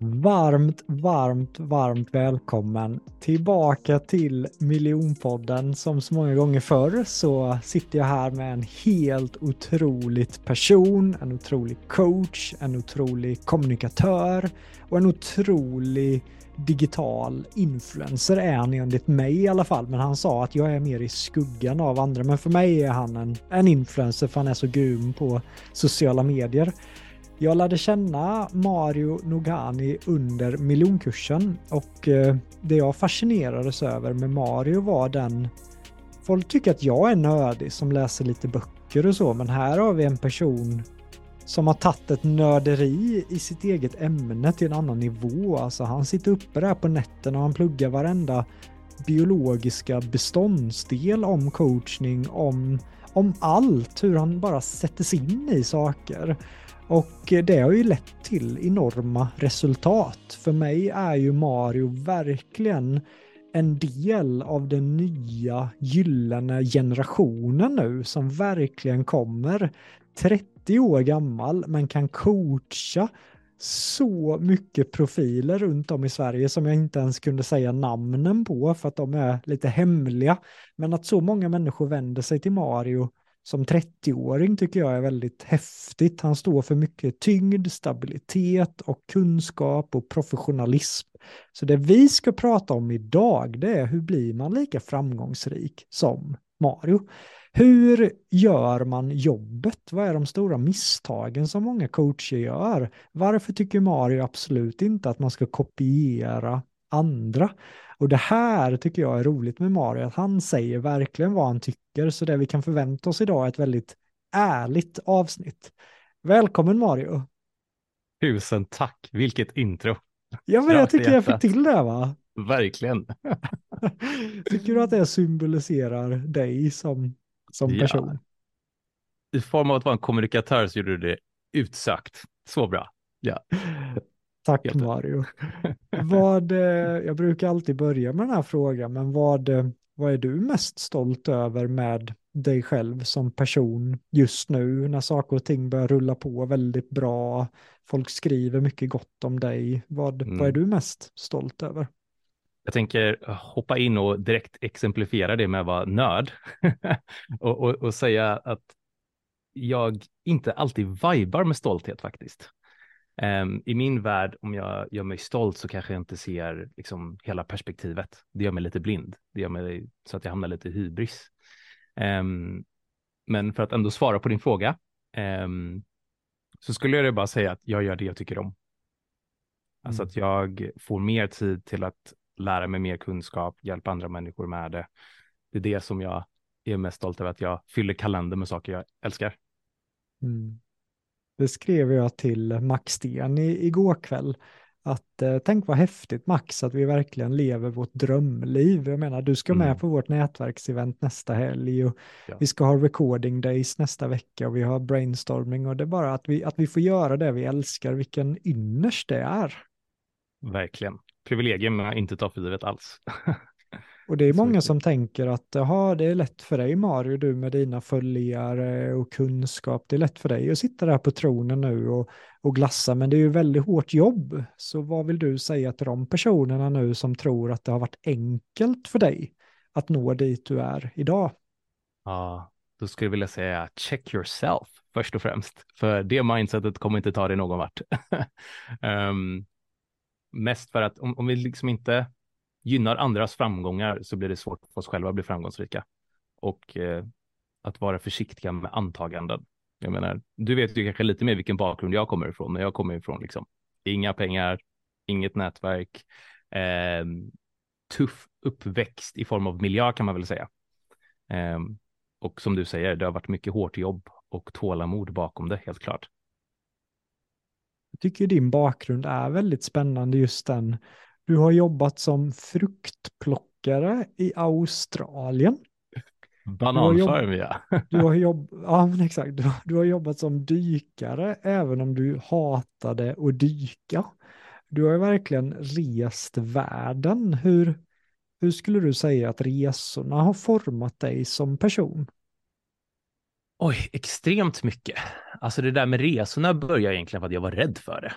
Varmt, varmt, varmt välkommen tillbaka till Miljonpodden. Som så många gånger förr så sitter jag här med en helt otroligt person, en otrolig coach, en otrolig kommunikatör och en otrolig digital influencer är han enligt mig i alla fall. Men han sa att jag är mer i skuggan av andra. Men för mig är han en, en influencer för han är så grym på sociala medier. Jag lärde känna Mario Nogani under miljonkursen och eh, det jag fascinerades över med Mario var den Folk tycker att jag är nördig som läser lite böcker och så, men här har vi en person som har tagit ett nörderi i sitt eget ämne till en annan nivå. Alltså han sitter uppe där på nätterna och han pluggar varenda biologiska beståndsdel om coachning, om, om allt, hur han bara sätter sig in i saker. Och eh, det har ju lett till enorma resultat. För mig är ju Mario verkligen en del av den nya gyllene generationen nu som verkligen kommer 30 år gammal men kan coacha så mycket profiler runt om i Sverige som jag inte ens kunde säga namnen på för att de är lite hemliga. Men att så många människor vänder sig till Mario som 30-åring tycker jag är väldigt häftigt. Han står för mycket tyngd, stabilitet och kunskap och professionalism. Så det vi ska prata om idag, det är hur blir man lika framgångsrik som Mario? Hur gör man jobbet? Vad är de stora misstagen som många coacher gör? Varför tycker Mario absolut inte att man ska kopiera andra? Och det här tycker jag är roligt med Mario, att han säger verkligen vad han tycker, så det vi kan förvänta oss idag är ett väldigt ärligt avsnitt. Välkommen Mario! Tusen tack, vilket intro! Ja, men jag tycker jag fick till det va? Verkligen. tycker du att det symboliserar dig som, som person? Ja. I form av att vara en kommunikatör så gjorde du det utsökt. Så bra. Ja. Tack Helt Mario. vad, eh, jag brukar alltid börja med den här frågan, men vad, eh, vad är du mest stolt över med dig själv som person just nu när saker och ting börjar rulla på väldigt bra? Folk skriver mycket gott om dig. Vad, mm. vad är mm. du mest stolt över? Jag tänker hoppa in och direkt exemplifiera det med att vara nörd och, och, och säga att jag inte alltid vibar med stolthet faktiskt. Um, I min värld, om jag gör mig stolt så kanske jag inte ser liksom, hela perspektivet. Det gör mig lite blind. Det gör mig så att jag hamnar lite i hybris. Um, men för att ändå svara på din fråga um, så skulle jag bara säga att jag gör det jag tycker om. Alltså mm. att jag får mer tid till att lära mig mer kunskap, hjälpa andra människor med det. Det är det som jag är mest stolt över, att jag fyller kalendern med saker jag älskar. Mm. Det skrev jag till Max Sten i, igår kväll. Att eh, tänk vad häftigt Max att vi verkligen lever vårt drömliv. Jag menar, du ska mm. med på vårt nätverksevent nästa helg och ja. vi ska ha recording days nästa vecka och vi har brainstorming och det är bara att vi, att vi får göra det vi älskar, vilken ynnest det är. Verkligen. Privilegium jag inte ta för givet alls. Och det är många som tänker att jaha, det är lätt för dig Mario, du med dina följare och kunskap. Det är lätt för dig att sitta där på tronen nu och, och glassa, men det är ju väldigt hårt jobb. Så vad vill du säga till de personerna nu som tror att det har varit enkelt för dig att nå dit du är idag? Ja, då skulle jag vilja säga check yourself först och främst, för det mindsetet kommer inte ta dig någon vart. um, mest för att om, om vi liksom inte gynnar andras framgångar så blir det svårt för oss själva att bli framgångsrika. Och eh, att vara försiktiga med antaganden. Jag menar, du vet ju kanske lite mer vilken bakgrund jag kommer ifrån, men jag kommer ifrån liksom inga pengar, inget nätverk, eh, tuff uppväxt i form av miljö kan man väl säga. Eh, och som du säger, det har varit mycket hårt jobb och tålamod bakom det, helt klart. Jag tycker din bakgrund är väldigt spännande, just den du har jobbat som fruktplockare i Australien. Bananfarm, ja. Du har, jobb, ja, men exakt. Du, du, har jobbat som dykare även om du hatade att dyka. Du har verkligen rest världen. Hur, hur skulle du säga att resorna har format dig som person? Oj, extremt mycket. Alltså det där med resorna började egentligen för att jag var rädd för det.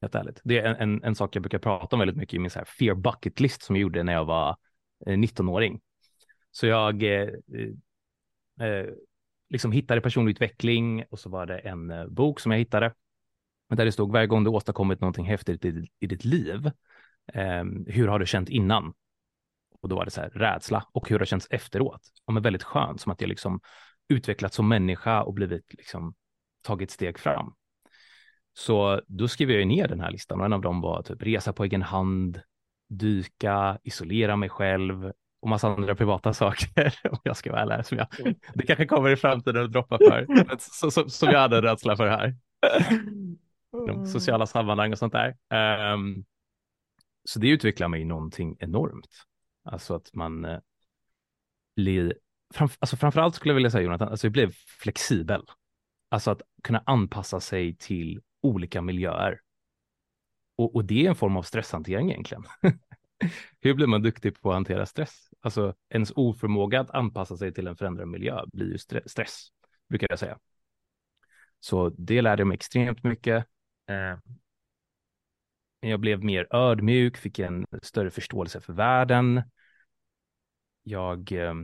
Helt ärligt. Det är en, en, en sak jag brukar prata om väldigt mycket i min så här fear bucket list som jag gjorde när jag var eh, 19-åring. Så jag eh, eh, eh liksom hittade personlig utveckling och så var det en eh, bok som jag hittade där det stod varje gång du åstadkommit någonting häftigt i, i ditt liv, eh, hur har du känt innan? Och då var det så här rädsla och hur har det känts efteråt? Ja, men väldigt skönt, som att jag liksom utvecklats som människa och blivit liksom tagit steg fram. Så då skrev jag ner den här listan och en av dem var typ resa på egen hand, dyka, isolera mig själv och massa andra privata saker om jag ska vara ärlig. Som jag, mm. det kanske kommer i framtiden att droppa för, så, så, som jag hade rädsla för här. De sociala sammanhang och sånt där. Um, så det utvecklar mig någonting enormt. Alltså att man uh, blir, fram, alltså framförallt skulle jag vilja säga Jonathan, alltså jag blev flexibel. Alltså att kunna anpassa sig till olika miljöer. Och, och det är en form av stresshantering egentligen. Hur blir man duktig på att hantera stress? Alltså ens oförmåga att anpassa sig till en förändrad miljö blir ju stress, brukar jag säga. Så det lärde jag mig extremt mycket. Eh, jag blev mer ödmjuk, fick en större förståelse för världen. Jag, eh,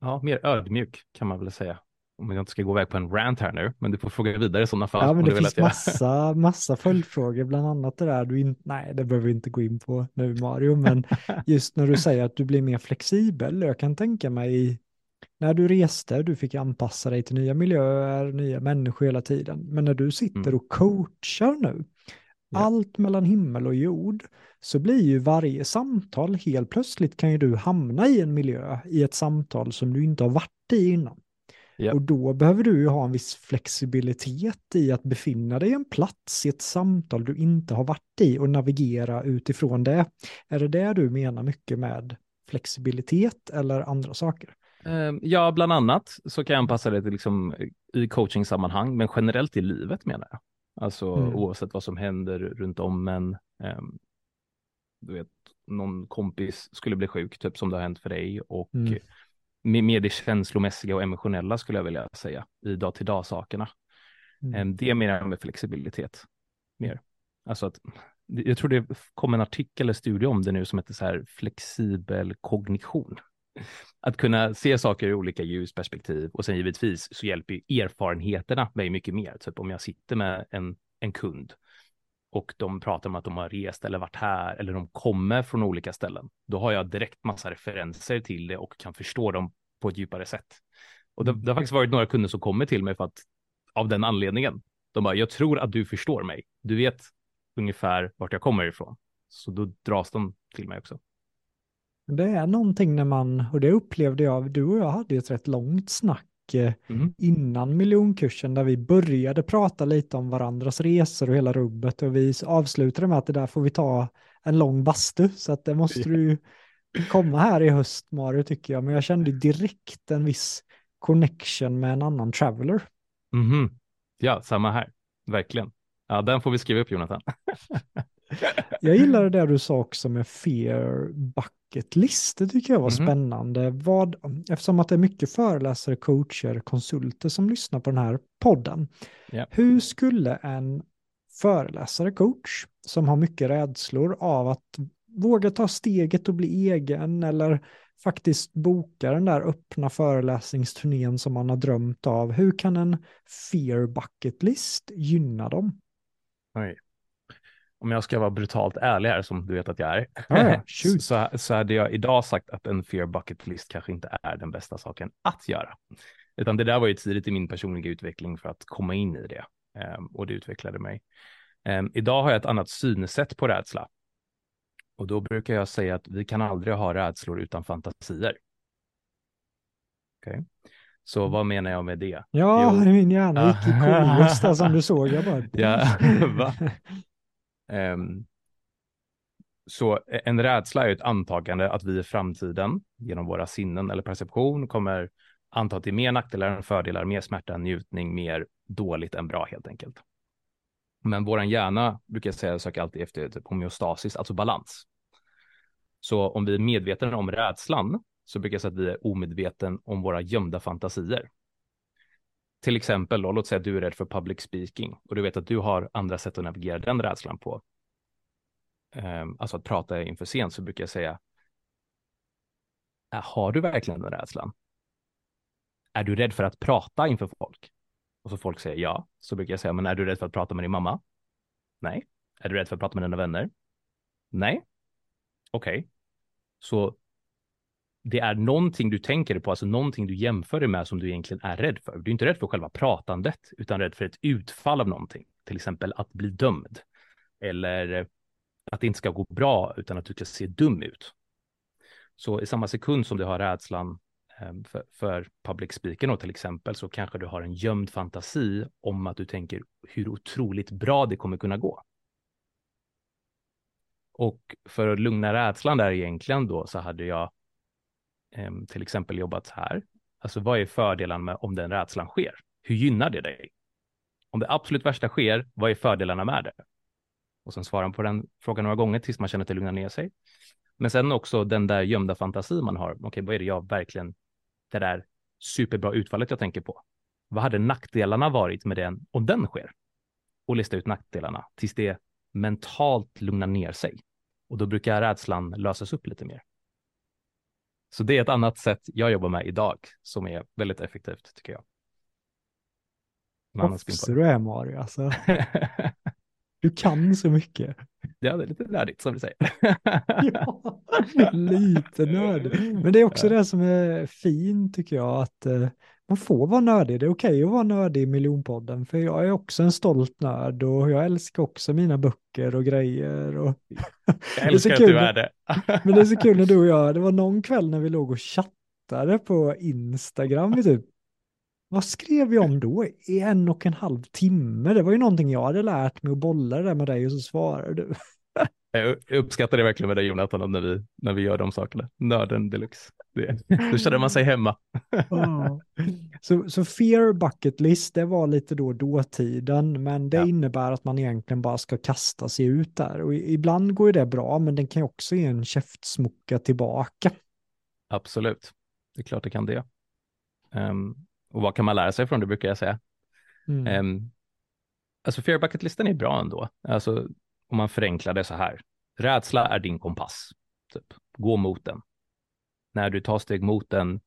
ja, mer ödmjuk kan man väl säga om jag inte ska gå iväg på en rant här nu, men du får fråga vidare i sådana fall. Ja, men det finns massa, massa följdfrågor, bland annat det där du inte, nej, det behöver vi inte gå in på nu Mario, men just när du säger att du blir mer flexibel, jag kan tänka mig när du reste, du fick anpassa dig till nya miljöer, nya människor hela tiden, men när du sitter mm. och coachar nu, ja. allt mellan himmel och jord, så blir ju varje samtal helt plötsligt kan ju du hamna i en miljö, i ett samtal som du inte har varit i innan. Yeah. Och då behöver du ju ha en viss flexibilitet i att befinna dig en plats i ett samtal du inte har varit i och navigera utifrån det. Är det det du menar mycket med flexibilitet eller andra saker? Ehm, ja, bland annat så kan jag anpassa det till liksom i coachingsammanhang, men generellt i livet menar jag. Alltså mm. oavsett vad som händer runt om en. Um, du vet, någon kompis skulle bli sjuk, typ som det har hänt för dig och mm mer det känslomässiga och emotionella skulle jag vilja säga i dag till dag sakerna. Mm. Ehm, det menar jag med flexibilitet. Mer. Alltså att, jag tror det kom en artikel eller studie om det nu som heter så här flexibel kognition. Att kunna se saker i olika ljusperspektiv och sen givetvis så hjälper ju erfarenheterna mig mycket mer. Typ om jag sitter med en, en kund och de pratar om att de har rest eller varit här eller de kommer från olika ställen. Då har jag direkt massa referenser till det och kan förstå dem på ett djupare sätt. Och det, det har faktiskt varit några kunder som kommer till mig för att av den anledningen. De bara, jag tror att du förstår mig. Du vet ungefär vart jag kommer ifrån. Så då dras de till mig också. Det är någonting när man, och det upplevde jag, du och jag hade ett rätt långt snack mm. innan miljonkursen där vi började prata lite om varandras resor och hela rubbet och vi avslutade med att det där får vi ta en lång bastu så att det måste du komma här i höst Mario tycker jag men jag kände direkt en viss connection med en annan traveler. Mm. Ja, samma här, verkligen. Ja, den får vi skriva upp Jonathan. Jag gillar det där du sa också med fear bucket list. Det tycker jag var Mhm. spännande. Vad, eftersom att det är mycket föreläsare, coacher, konsulter som lyssnar på den här podden. Ja. Hur skulle en föreläsare, coach, som har mycket rädslor av att våga ta steget och bli egen eller faktiskt boka den där öppna föreläsningsturnén som man har drömt av. Hur kan en fear bucket list gynna dem? Oj. Om jag ska vara brutalt ärlig här, som du vet att jag är, ja, shoot. så, så hade jag idag sagt att en fear bucket list kanske inte är den bästa saken att göra. Utan det där var ju tidigt i min personliga utveckling för att komma in i det. Ehm, och det utvecklade mig. Ehm, idag har jag ett annat synsätt på rädsla. Och då brukar jag säga att vi kan aldrig ha rädslor utan fantasier. Okej, Så vad menar jag med det? Ja, Jo. min hjärna gick i kolos där som du såg. Jag bara... Ja, va? Ehm, så e-, en rädsla är ett antagande att vi i framtiden genom våra sinnen eller perception kommer anta till mer nackdelar än fördelar, mer smärta än njutning, mer dåligt än bra helt enkelt. Men vår hjärna brukar jag säga söker alltid efter typ homeostasis, alltså balans. Så om vi är medvetna om rädslan så brukar jag säga att vi är omedveten om våra gömda fantasier. Till exempel, då, låt säga att du är rädd för public speaking och du vet att du har andra sätt att navigera den rädslan på. Ehm, alltså att prata inför scen så brukar jag säga, äh, har du verkligen den rädslan? Är du rädd för att prata inför folk? Och så folk säger ja, så brukar jag säga, men är du rädd för att prata med din mamma? Nej. Är du rädd för att prata med dina vänner? Nej. Okej. Så det är någonting du tänker på, alltså någonting du jämför dig med som du egentligen är rädd för. Du är inte rädd för själva pratandet, utan rädd för ett utfall av någonting. Till exempel att bli dömd. Eller eh, att det inte ska gå bra, utan att du ska se dum ut. Så i samma sekund som du har rädslan ehm, för, för public speaking och till exempel, så kanske du har en gömd fantasi om att du tänker hur otroligt bra det kommer kunna gå. Och för att lugna rädslan där egentligen då så hade jag Eh, till exempel jobbat här. Alltså vad är fördelen med om den rädslan sker? Hur gynnar det dig? Om det absolut värsta sker, vad är fördelarna med det? Och sen svarar man på den frågan några gånger tills man känner att det lugnar ner sig. Men sen också den där gömda fantasi man har. Okej, vad är det jag verkligen, det där superbra utfallet jag tänker på? Vad hade nackdelarna varit med den om den sker? Och lista ut nackdelarna tills det mentalt lugnar ner sig. Och då brukar rädslan lösas upp lite mer. Så det är ett annat sätt jag jobbar med idag som är väldigt effektivt tycker jag. Proffs du är Mario, alltså. Du kan så mycket. ja, det är lite nördigt som du säger. Ja, lite nördig. Men det är också det som är fint tycker jag, att eh, man får vara nördig. Det är okej att vara nördig i miljonpodden, för jag är också en stolt nörd och jag älskar också mina böcker och grejer. Och... Jag är så älskar att du är det. Men det är så kul när du och jag, det var någon kväll när vi låg och chattade på Instagram, vi typ, vad skrev vi om då? I en och en halv timme. Det var ju någonting jag hade lärt mig att bolla det där med dig och så svarade du. Jag uppskattar det verkligen med dig Jonathan när vi, när vi gör de sakerna. Nörden deluxe. Det, då känner man sig hemma. Ja. Så, så fear bucket list, det var lite då dåtiden, men det Ja. innebär att man egentligen bara ska kasta sig ut där. Och ibland går ju det bra, men den kan ju också ge en käftsmucka tillbaka. Absolut. Det är klart det kan det. Ehm, och vad kan man lära sig från det brukar jag säga. Mm. Um, alltså fear bucket-listan är bra ändå. Alltså om man förenklar det så här. Rädsla är din kompass. Typ. Gå mot den. När du tar steg mot den.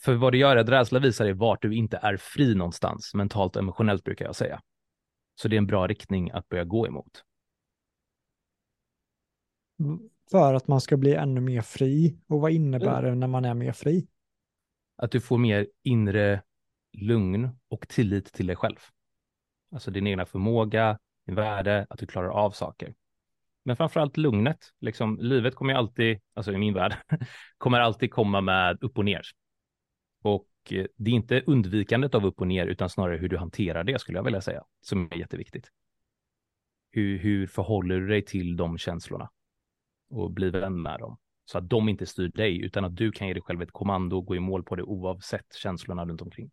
För vad det gör är att rädsla visar dig vart du inte är fri någonstans. Mentalt och emotionellt brukar jag säga. Så det är en bra riktning att börja gå emot. För att man ska bli ännu mer fri. Och vad innebär Mm. det när man är mer fri? Att du får mer inre lugn och tillit till dig själv. Alltså din egna förmåga, din värde, att du klarar av saker. Men framförallt lugnet. Liksom, livet kommer ju alltid, alltså i min värld, kommer alltid komma med upp och ner. Och eh, det är inte undvikandet av upp och ner, utan snarare hur du hanterar det, skulle jag vilja säga, som är jätteviktigt. Hur, hur förhåller du dig till de känslorna? Och bli vän med dem. Så att de inte styr dig, utan att du kan ge dig själv ett kommando och gå i mål på det oavsett känslorna runt omkring.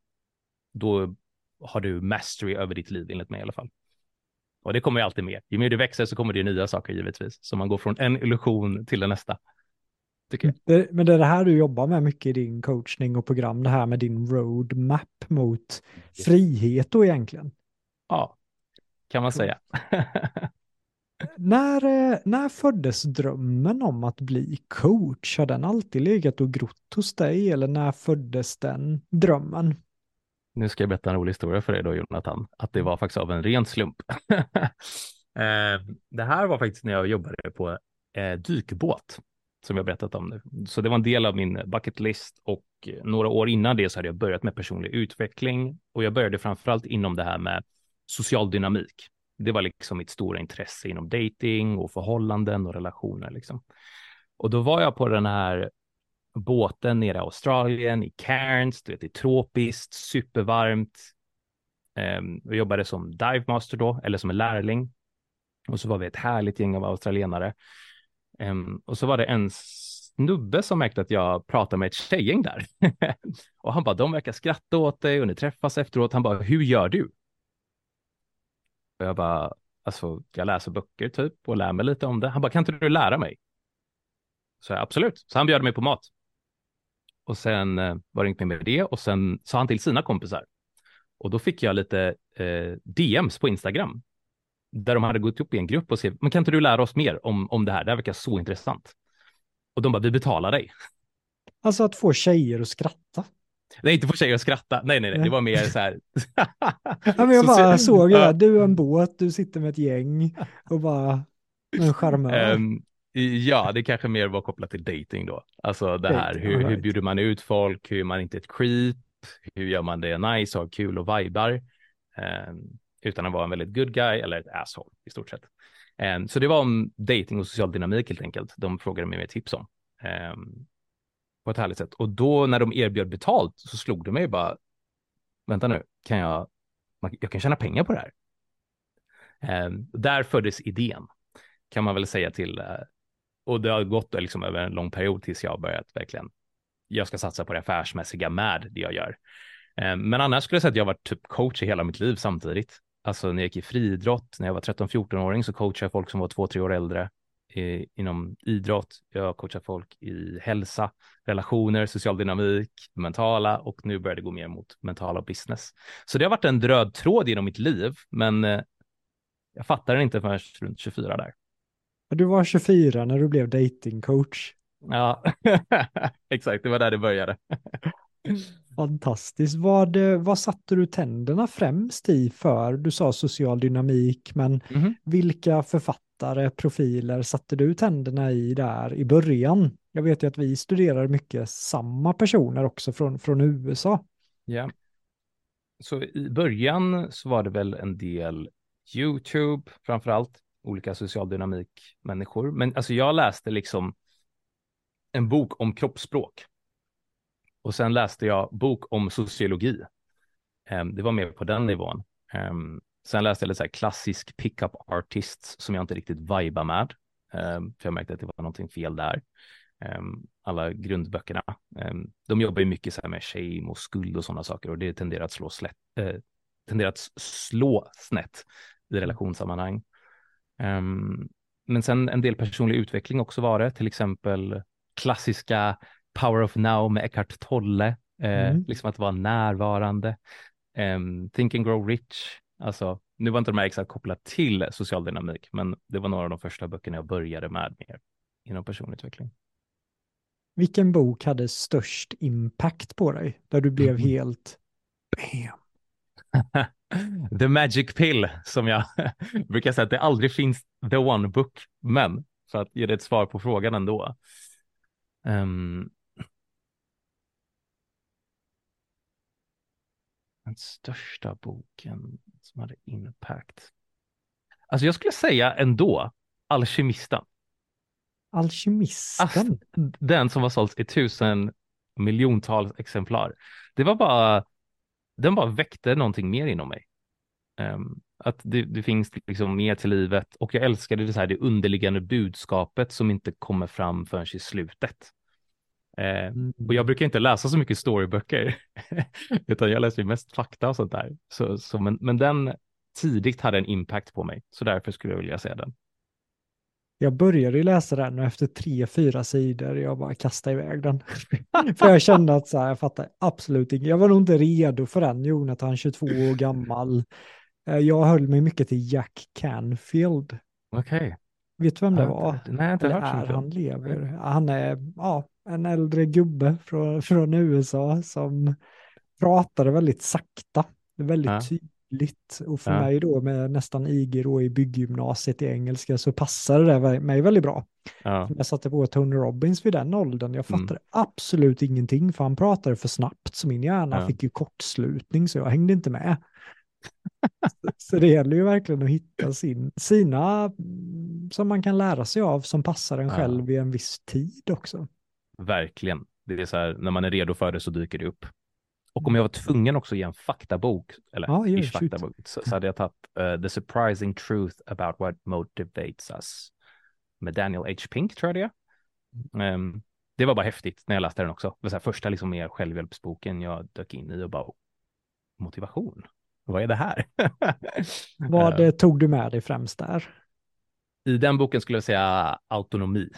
Då har du mastery över ditt liv, enligt mig i alla fall. Och det kommer ju alltid mer. Ju mer du växer så kommer det nya saker givetvis. Så man går från en illusion till den nästa. Tycker jag. Det, men det är det här du jobbar med mycket i din coachning och program, det här med din roadmap mot frihet då egentligen. Ja, kan man säga. när, eh, när föddes drömmen om att bli coach? Har den alltid legat och grott hos dig eller när föddes den drömmen? Nu ska jag berätta en rolig historia för dig då Jonathan, att det var faktiskt av en ren slump. Eh, det här var faktiskt när jag jobbade på eh, dykbåt som jag berättat om nu. Så det var en del av min bucket list och några år innan det så hade jag börjat med personlig utveckling och jag började framförallt inom det här med social dynamik. Det var liksom mitt stora intresse inom dating och förhållanden och relationer liksom. Och då var jag på den här båten nere i Australien, i Cairns, du vet, det är tropiskt, supervarmt. Um, jag jobbade som dive master då, eller som en lärling. Och så var vi ett härligt gäng av australienare. Um, och så var det en snubbe som märkte att jag pratade med ett tjejgäng där. och han bara, de verkar skratta åt dig och ni träffas efteråt. Han bara, hur gör du? Och jag bara, alltså jag läser böcker typ och lär mig lite om det. Han bara, kan inte du lära mig? Så jag, absolut. Så han bjöd mig på mat. Och sen eh, var det inget mer med det och sen sa han till sina kompisar. Och då fick jag lite eh, DMs på Instagram där de hade gått upp i en grupp och skrev, men kan inte du lära oss mer om, om det här? Det här verkar så intressant. Och de bara, vi betalar dig. Alltså att få tjejer att skratta. Nej, inte få tjejer att skratta. Nej, nej, nej, det var mer så här. ja, men jag bara så, såg det, du är en båt, du sitter med ett gäng och bara en charmör. Um, ja, det kanske mer var kopplat till dating då. Alltså det här, hur, right. hur bjuder man ut folk, hur man inte är ett creep, hur gör man det nice har kul och vibar. Um, utan att vara en väldigt good guy eller ett asshole i stort sett. Um, så det var om dating och social dynamik helt enkelt. De frågade mig med tips om. Um, på ett härligt sätt. Och då när de erbjöd betalt så slog det mig bara, vänta nu, kan jag, jag kan tjäna pengar på det här. Um, där föddes idén, kan man väl säga till, uh, och det har gått liksom över en lång period tills jag har börjat verkligen, jag ska satsa på det affärsmässiga med det jag gör. Eh, men annars skulle jag säga att jag har varit typ coach i hela mitt liv samtidigt. Alltså när jag gick i friidrott, när jag var 13-14-åring så coachade jag folk som var två, tre år äldre i, inom idrott. Jag coachar folk i hälsa, relationer, social dynamik, mentala och nu börjar det gå mer mot mentala och business. Så det har varit en röd tråd genom mitt liv, men eh, jag fattar den inte förrän runt 24 där. Du var 24 när du blev datingcoach. Ja, exakt, det var där det började. Fantastiskt. Vad, vad satte du tänderna främst i för? Du sa social dynamik, men mm -hmm. vilka författare, profiler satte du tänderna i där i början? Jag vet ju att vi studerar mycket samma personer också från, från USA. Ja. Så i början så var det väl en del YouTube framför allt, olika social dynamik människor. Men alltså jag läste liksom en bok om kroppsspråk och sen läste jag bok om sociologi. Um, det var mer på den nivån. Um, sen läste jag lite så här klassisk pickup artists som jag inte riktigt vibar med. Um, för jag märkte att det var någonting fel där. alla grundböckerna. de jobbar ju mycket så här med shame och skuld och sådana saker och det tenderar att slå, slätt, eh, tenderar att slå snett i relationssammanhang men sen en del personlig utveckling också var det, till exempel klassiska Power of Now med Eckhart Tolle, eh, mm. liksom att vara närvarande. Um, Think and Grow Rich, alltså nu var inte de här exakt kopplat till social dynamik, men det var några av de första böckerna jag började med mer inom personlig utveckling. Vilken bok hade störst impact på dig, där du blev mm. helt bam? The Magic Pill, som jag brukar säga att det aldrig finns the one book, men för att ge dig ett svar på frågan ändå. Um, Den största boken som hade impact. Alltså jag skulle säga ändå Alkemisten. Alkemisten? Alltså, den som var sålt i tusen miljontals exemplar. Det var bara, den bara väckte någonting mer inom mig. Um, att det, det, finns liksom mer till livet och jag älskade det, så här, det underliggande budskapet som inte kommer fram förrän i slutet. Eh, mm. Och jag brukar inte läsa så mycket storyböcker, utan jag läser mest fakta och sånt där. Så, så, men, men den tidigt hade en impact på mig. Så därför skulle jag vilja säga den. Jag började läsa den och efter tre, fyra sidor jag bara kastade iväg den. för jag kände att så här, jag fattar absolut inget. Jag var nog inte redo för den, Jonathan 22 år gammal. Eh, jag höll mig mycket till Jack Canfield. Okej. Okay. Vet du vem det var? Nej, inte hört är han lever. Han är ja, en äldre gubbe från, från USA som pratade väldigt sakta. Väldigt ja. Tydligt. Och för ja. mig då med nästan IG då i bygggymnasiet i engelska så passade det mig väldigt bra. Ja. Jag satte på Tony Robbins vid den åldern. Jag fattade mm. absolut ingenting för han pratade för snabbt så min hjärna ja. fick ju kortslutning så jag hängde inte med. så det gäller ju verkligen att hitta sin, sina mm, som man kan lära sig av som passar en själv i en viss tid också. Verkligen. Det är så här, när man är redo för det så dyker det upp. Och om jag var tvungen också att ge en faktabok, eller ja, ish faktabok, så, så, hade jag tagit uh, The Surprising Truth About What Motivates Us med Daniel H. Pink, tror jag det är. Um, det var bara häftigt när jag läste den också. Det var här, första liksom mer självhjälpsboken jag dök in i och bara motivation. Vad är det här? Vad uh, tog du med dig främst där? I den boken skulle jag säga autonomi.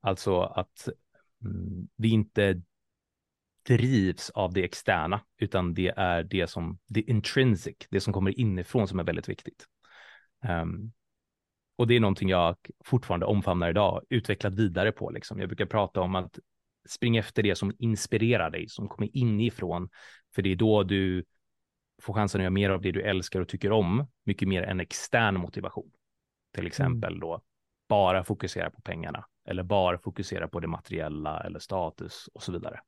Alltså att mm, vi inte drivs av det externa, utan det är det som, det intrinsic, det som kommer inifrån som är väldigt viktigt. Um, och det är någonting jag fortfarande omfamnar idag, utvecklat vidare på. Liksom. Jag brukar prata om att springa efter det som inspirerar dig, som kommer inifrån, för det är då du får chansen att göra mer av det du älskar och tycker om, mycket mer än extern motivation. Till mm. exempel mm. då bara fokusera på pengarna eller bara fokusera på det materiella eller status och så vidare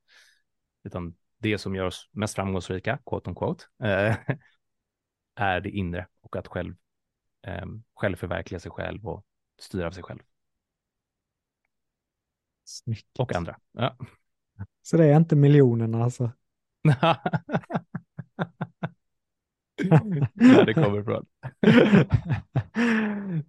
utan det som gör oss mest framgångsrika, quote on quote, eh, är det inre och att själv, eh, själv förverkliga sig själv och styra av sig själv. Snyggt. Och andra. Ja. Så det är inte miljonerna alltså? Där det kommer ifrån.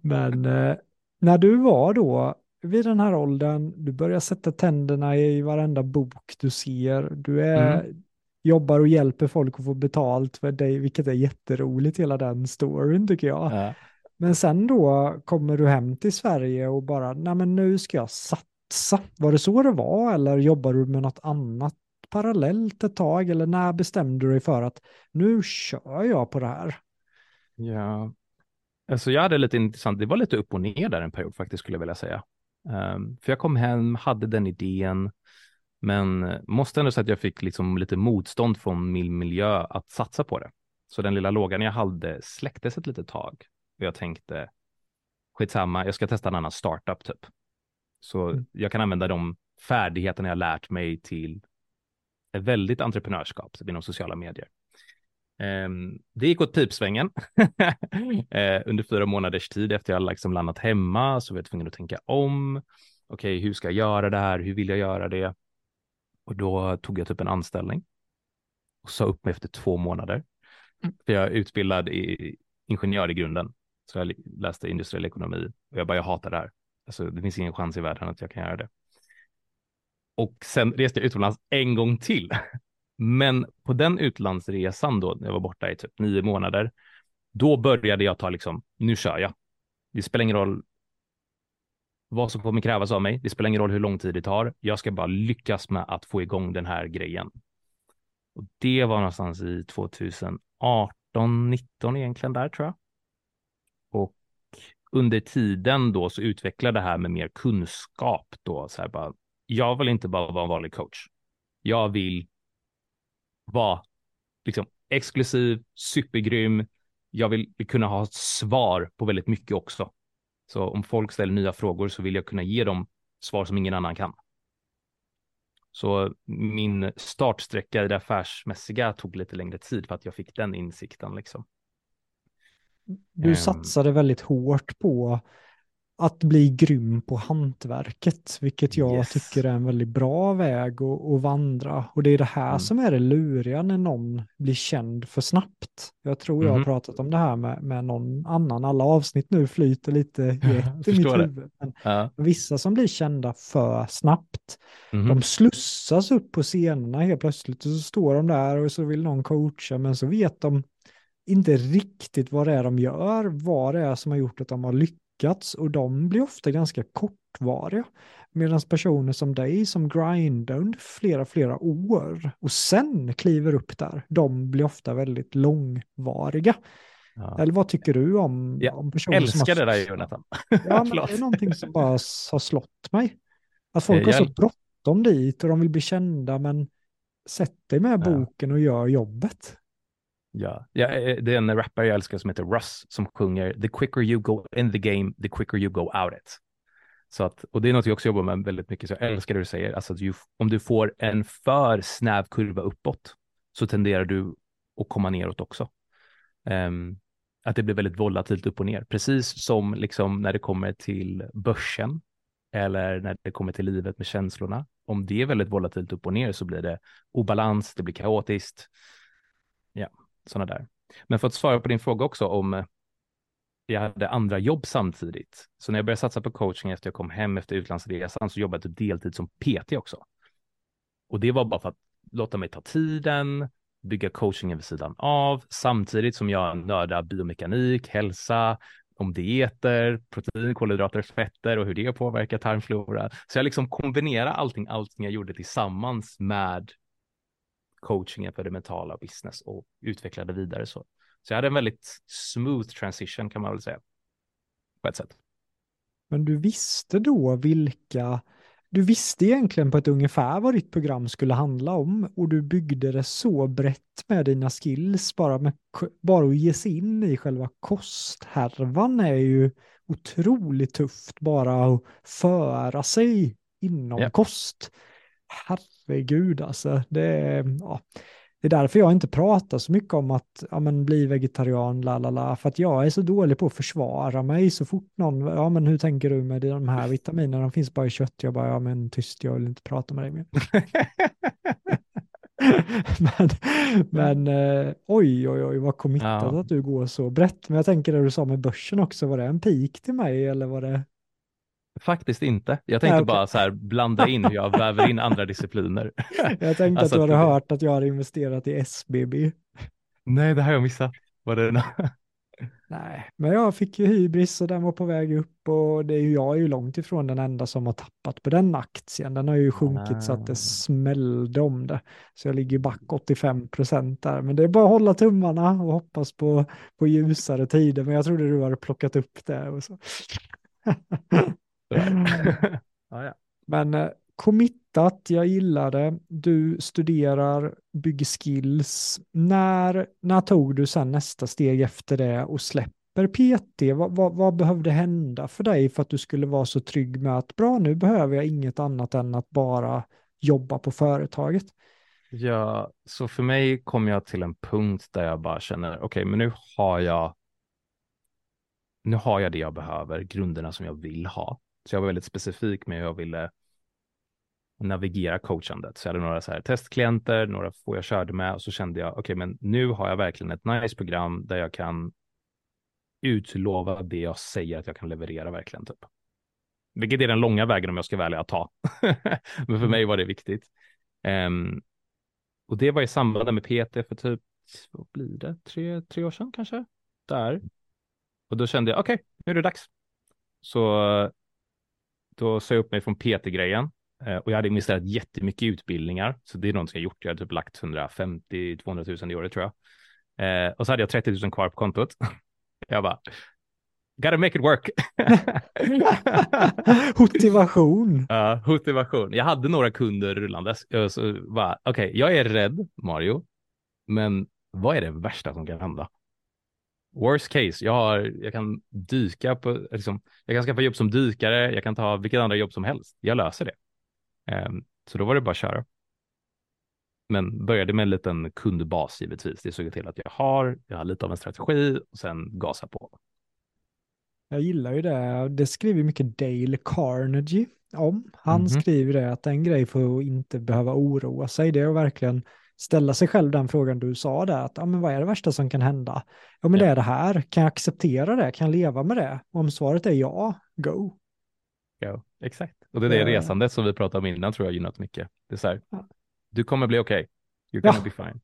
Men eh, när du var då vid den här åldern, du börjar sätta tänderna i varenda bok du ser, du är, mm. jobbar och hjälper folk att få betalt för dig, vilket är jätteroligt, hela den storyn tycker jag. Ja. Men sen då kommer du hem till Sverige och bara, nej men nu ska jag satsa. Var det så det var eller jobbar du med något annat parallellt ett tag eller när bestämde du dig för att nu kör jag på det här? Ja, alltså jag hade lite intressant, det var lite upp och ner där en period faktiskt skulle jag vilja säga. Um, för jag kom hem, hade den idén, men måste ändå säga att jag fick liksom lite motstånd från min miljö att satsa på det. Så den lilla lågan jag hade släcktes ett litet tag. Och jag tänkte, skitsamma, jag ska testa en annan startup typ. Så mm. jag kan använda de färdigheterna jag lärt mig till ett väldigt entreprenörskap inom sociala medier. Um, det gick åt pipsvängen uh, under fyra månaders tid efter jag liksom landat hemma så var jag tvungen att tänka om. Okej, okay, hur ska jag göra det här? Hur vill jag göra det? Och då tog jag typ en anställning och sa upp mig efter två månader. Mm. För jag är utbildad i ingenjör i grunden, så jag läste industriell ekonomi och jag bara, jag hatar det här. Alltså, det finns ingen chans i världen att jag kan göra det. Och sen reste jag utomlands en gång till men på den utlandsresan då, när jag var borta i typ nio månader, då började jag ta liksom, nu kör jag. Det spelar ingen roll vad som kommer krävas av mig. Det spelar ingen roll hur lång tid det tar. Jag ska bara lyckas med att få igång den här grejen. Och det var någonstans i 2018, 19 egentligen där tror jag. Och under tiden då så utvecklade det här med mer kunskap då. Så här bara, jag vill inte bara vara en vanlig coach. Jag vill vara liksom exklusiv, supergrym. Jag vill kunna ha svar på väldigt mycket också. Så om folk ställer nya frågor så vill jag kunna ge dem svar som ingen annan kan. Så min startsträcka i det affärsmässiga tog lite längre tid för att jag fick den insikten liksom. Du ehm. satsade väldigt hårt på att bli grym på hantverket, vilket jag yes. tycker är en väldigt bra väg att, att vandra. Och det är det här mm. som är det luriga när någon blir känd för snabbt. Jag tror jag har mhm. pratat om det här med, med någon annan. Alla avsnitt nu flyter lite i mitt huvud. Men ja. Vissa som blir kända för snabbt, mm. de slussas upp på scenerna helt plötsligt och så står de där och så vill någon coacha, men så vet de inte riktigt vad det är de gör, vad det är som har gjort att de har lyckats och de blir ofta ganska kortvariga. Medan personer som dig som grindar under flera, flera år och sen kliver upp där, de blir ofta väldigt långvariga. Ja. Eller vad tycker du om, jag om personer älskar som har... det där Jonathan. Ja, men det är någonting som bara har slått mig. Att folk jag... har så bråttom dit och de vill bli kända, men sätt dig med boken och gör jobbet. Ja, ja, eh, det är en rappare jag älskar som heter Russ som sjunger The quicker you go in the game, the quicker you go out it. Så att, och det är något jag också jobbar med väldigt mycket, så jag älskar det du säger. Alltså du, om du får en för snäv kurva uppåt så tenderar du att komma neråt också. Um, att det blir väldigt volatilt upp och ner, precis som liksom när det kommer till börsen eller när det kommer till livet med känslorna. Om det är väldigt volatilt upp och ner så blir det obalans, det blir kaotiskt. Ja, sådana där. Men för att svara på din fråga också om eh, jag hade andra jobb samtidigt. Så när jag började satsa på coaching efter jag kom hem efter utlandsresan så jobbade jag typ deltid som PT också. Och det var bara för att låta mig ta tiden, bygga coachingen vid sidan av, samtidigt som jag nördar biomekanik, hälsa, om dieter, protein, kolhydrater, fetter och hur det påverkar tarmflora. Så jag liksom kombinerar allting, allting jag gjorde tillsammans med coachingen för det mentala business och utvecklade vidare så. Så jag hade en väldigt smooth transition kan man väl säga. På ett sätt. Men du visste då vilka, du visste egentligen på ett ungefär vad ditt program skulle handla om och du byggde det så brett med dina skills bara, med, bara att ge sig in i själva kosthärvan är ju otroligt tufft bara att föra sig inom ja. kost. Herregud alltså, det är, ja, det är därför jag inte pratar så mycket om att ja, men, bli vegetarian, la la la, för att jag är så dålig på att försvara mig så fort någon, ja men hur tänker du med de här vitaminerna, de finns bara i kött, jag bara, ja men tyst, jag vill inte prata med dig mer. men men eh, oj, oj, oj, vad committat ja. att du går så brett. Men jag tänker det du sa med börsen också, var det en pik till mig eller var det? Faktiskt inte. Jag tänkte Nej, okay. bara så här blanda in hur jag väver in andra discipliner. Jag tänkte alltså att du hade att... hört att jag har investerat i SBB. Nej, det har jag missat. Var det Nej, men jag fick ju hybris och den var på väg upp och det är ju, jag är ju långt ifrån den enda som har tappat på den aktien. Den har ju sjunkit ah. så att det ah. smällde om det. Så jag ligger back 85 procent där. Men det är bara att hålla tummarna och hoppas på, på ljusare tider. Men jag trodde du hade plockat upp det. Och så. ja, ja. Men eh, committat, jag gillar det. Du studerar, bygger skills. När, när tog du sen nästa steg efter det och släpper PT? Vad, vad, vad, behövde hända för dig för att du skulle vara så trygg med att bra, nu behöver jag inget annat än att bara jobba på företaget? Ja, så för mig kom jag till en punkt där jag bara känner, okej, okay, men nu har jag nu har jag det jag behöver, grunderna som jag vill ha. Så jag var väldigt specifik med hur jag ville navigera coachandet. Så jag hade några så här testklienter, några få jag körde med och så kände jag, okej, okay, men nu har jag verkligen ett nice program där jag kan utlova det jag säger att jag kan leverera verkligen. Typ. Vilket är den långa vägen om jag ska välja att ta. men för mig var det viktigt. Um, och det var i samband med PT för typ, vad blir det, tre, tre år sedan kanske? Där. Och då kände jag, okej, okay, nu är det dags. Så då sa jag upp mig från PT-grejen eh, och jag hade investerat jättemycket i utbildningar. Så det är något jag gjort. Jag hade typ lagt 150-200 000 i året tror jag. Eh, och så hade jag 30 000 kvar på kontot. jag bara, gotta make it work. motivation. Ja, uh, motivation. Jag hade några kunder rullandes. Okej, okay, jag är rädd, Mario, men vad är det värsta som kan hända? Worst case, jag, har, jag kan dyka på, liksom, jag kan skaffa jobb som dykare, jag kan ta vilket andra jobb som helst. Jag löser det. Um, så då var det bara att köra. Men började med en liten kundbas givetvis. Det såg till att jag har, jag har lite av en strategi och sen gasa på. Jag gillar ju det. Det skriver mycket Dale Carnegie om. Han mm -hmm. skriver det att en grej för att inte behöva oroa sig, det är att verkligen ställa sig själv den frågan du sa där, att ja, men vad är det värsta som kan hända? Ja, men ja. det är det här. Kan jag acceptera det? Kan jag leva med det? Om svaret är ja, go. Ja, exakt. Och det är det resandet som vi pratade om innan tror jag gynnat mycket. Det är så här, ja. du kommer bli okej. Okay. You're gonna ja. be fine.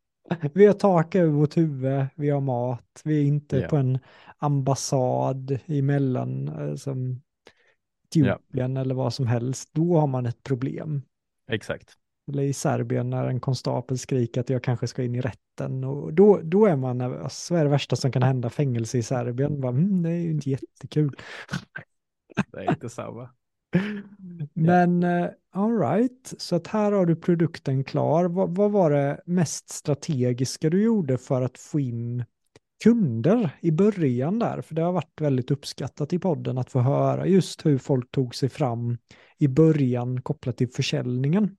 Vi har tak över vårt huvud, vi har mat, vi är inte Ja. på en ambassad i mellan, eh, som Etiopien eller vad som helst. Då har man ett problem. Exakt. Eller i Serbien när en konstapel skriker att jag kanske ska in i rätten. Och då, då är man nervös. Vad är det värsta som kan hända? Fängelse i Serbien? Bara, mm, det är ju inte jättekul. Det är inte samma. Men uh, all right, så att här har du produkten klar. Vad, vad var det mest strategiska du gjorde för att få in kunder i början där? För det har varit väldigt uppskattat i podden att få höra just hur folk tog sig fram i början kopplat till försäljningen.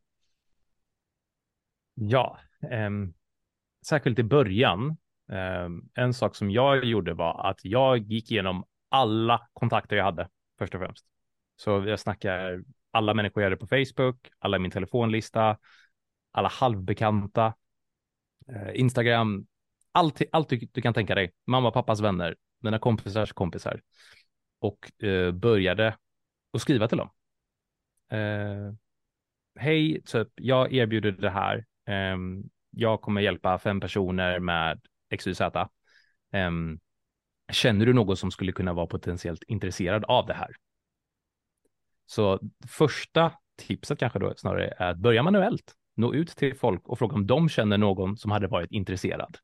Ja, ehm, särskilt i början. ehm, en sak som jag gjorde var att jag gick igenom alla kontakter jag hade först och främst. Så jag snackar alla människor jag hade på Facebook, alla i min telefonlista, alla halvbekanta, eh, Instagram, allt, allt du, du kan tänka dig. Mamma, pappas vänner, mina kompisars kompisar. Och eh, började att skriva till dem. Eh, Hej, typ, jag erbjuder det här. Ehm, jag kommer hjälpa fem personer med XYZ. Um, ehm, känner du någon som skulle kunna vara potentiellt intresserad av det här? Så första tipset kanske då snarare är att börja manuellt. Nå ut till folk och fråga om de känner någon som hade varit intresserad.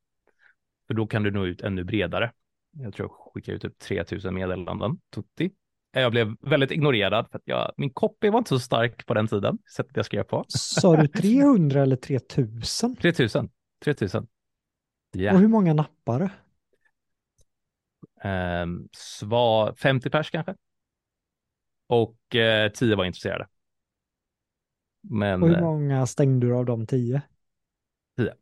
För då kan du nå ut ännu bredare. Jag tror jag skickade ut typ 3000 meddelanden. Tutti. Jag blev väldigt ignorerad för att jag, min copy var inte så stark på den tiden, sättet jag skrev på. Sa du 300 eller 3000? 3000. 3000. Ja. Och hur många nappare? Um, svar 50 pers kanske. Och eh, 10 var intresserade. Men Och hur eh, många stängde du av de 10? 10.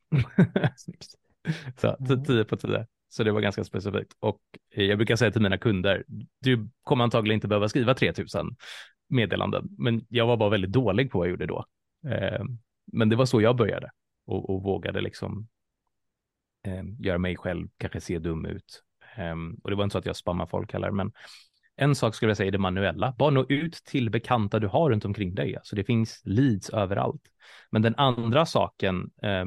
Snyggt. Så t- 10 på 10. Så det var ganska specifikt. Och eh, jag brukar säga till mina kunder, du kommer antagligen inte behöva skriva 3000 meddelanden, men jag var bara väldigt dålig på vad jag gjorde då. Eh, men det var så jag började och, och vågade liksom eh, göra mig själv kanske se dum ut. Ehm, och det var inte så att jag spammar folk heller, men en sak skulle jag säga är det manuella. Bara nå ut till bekanta du har runt omkring dig. Alltså det finns leads överallt. Men den andra saken eh,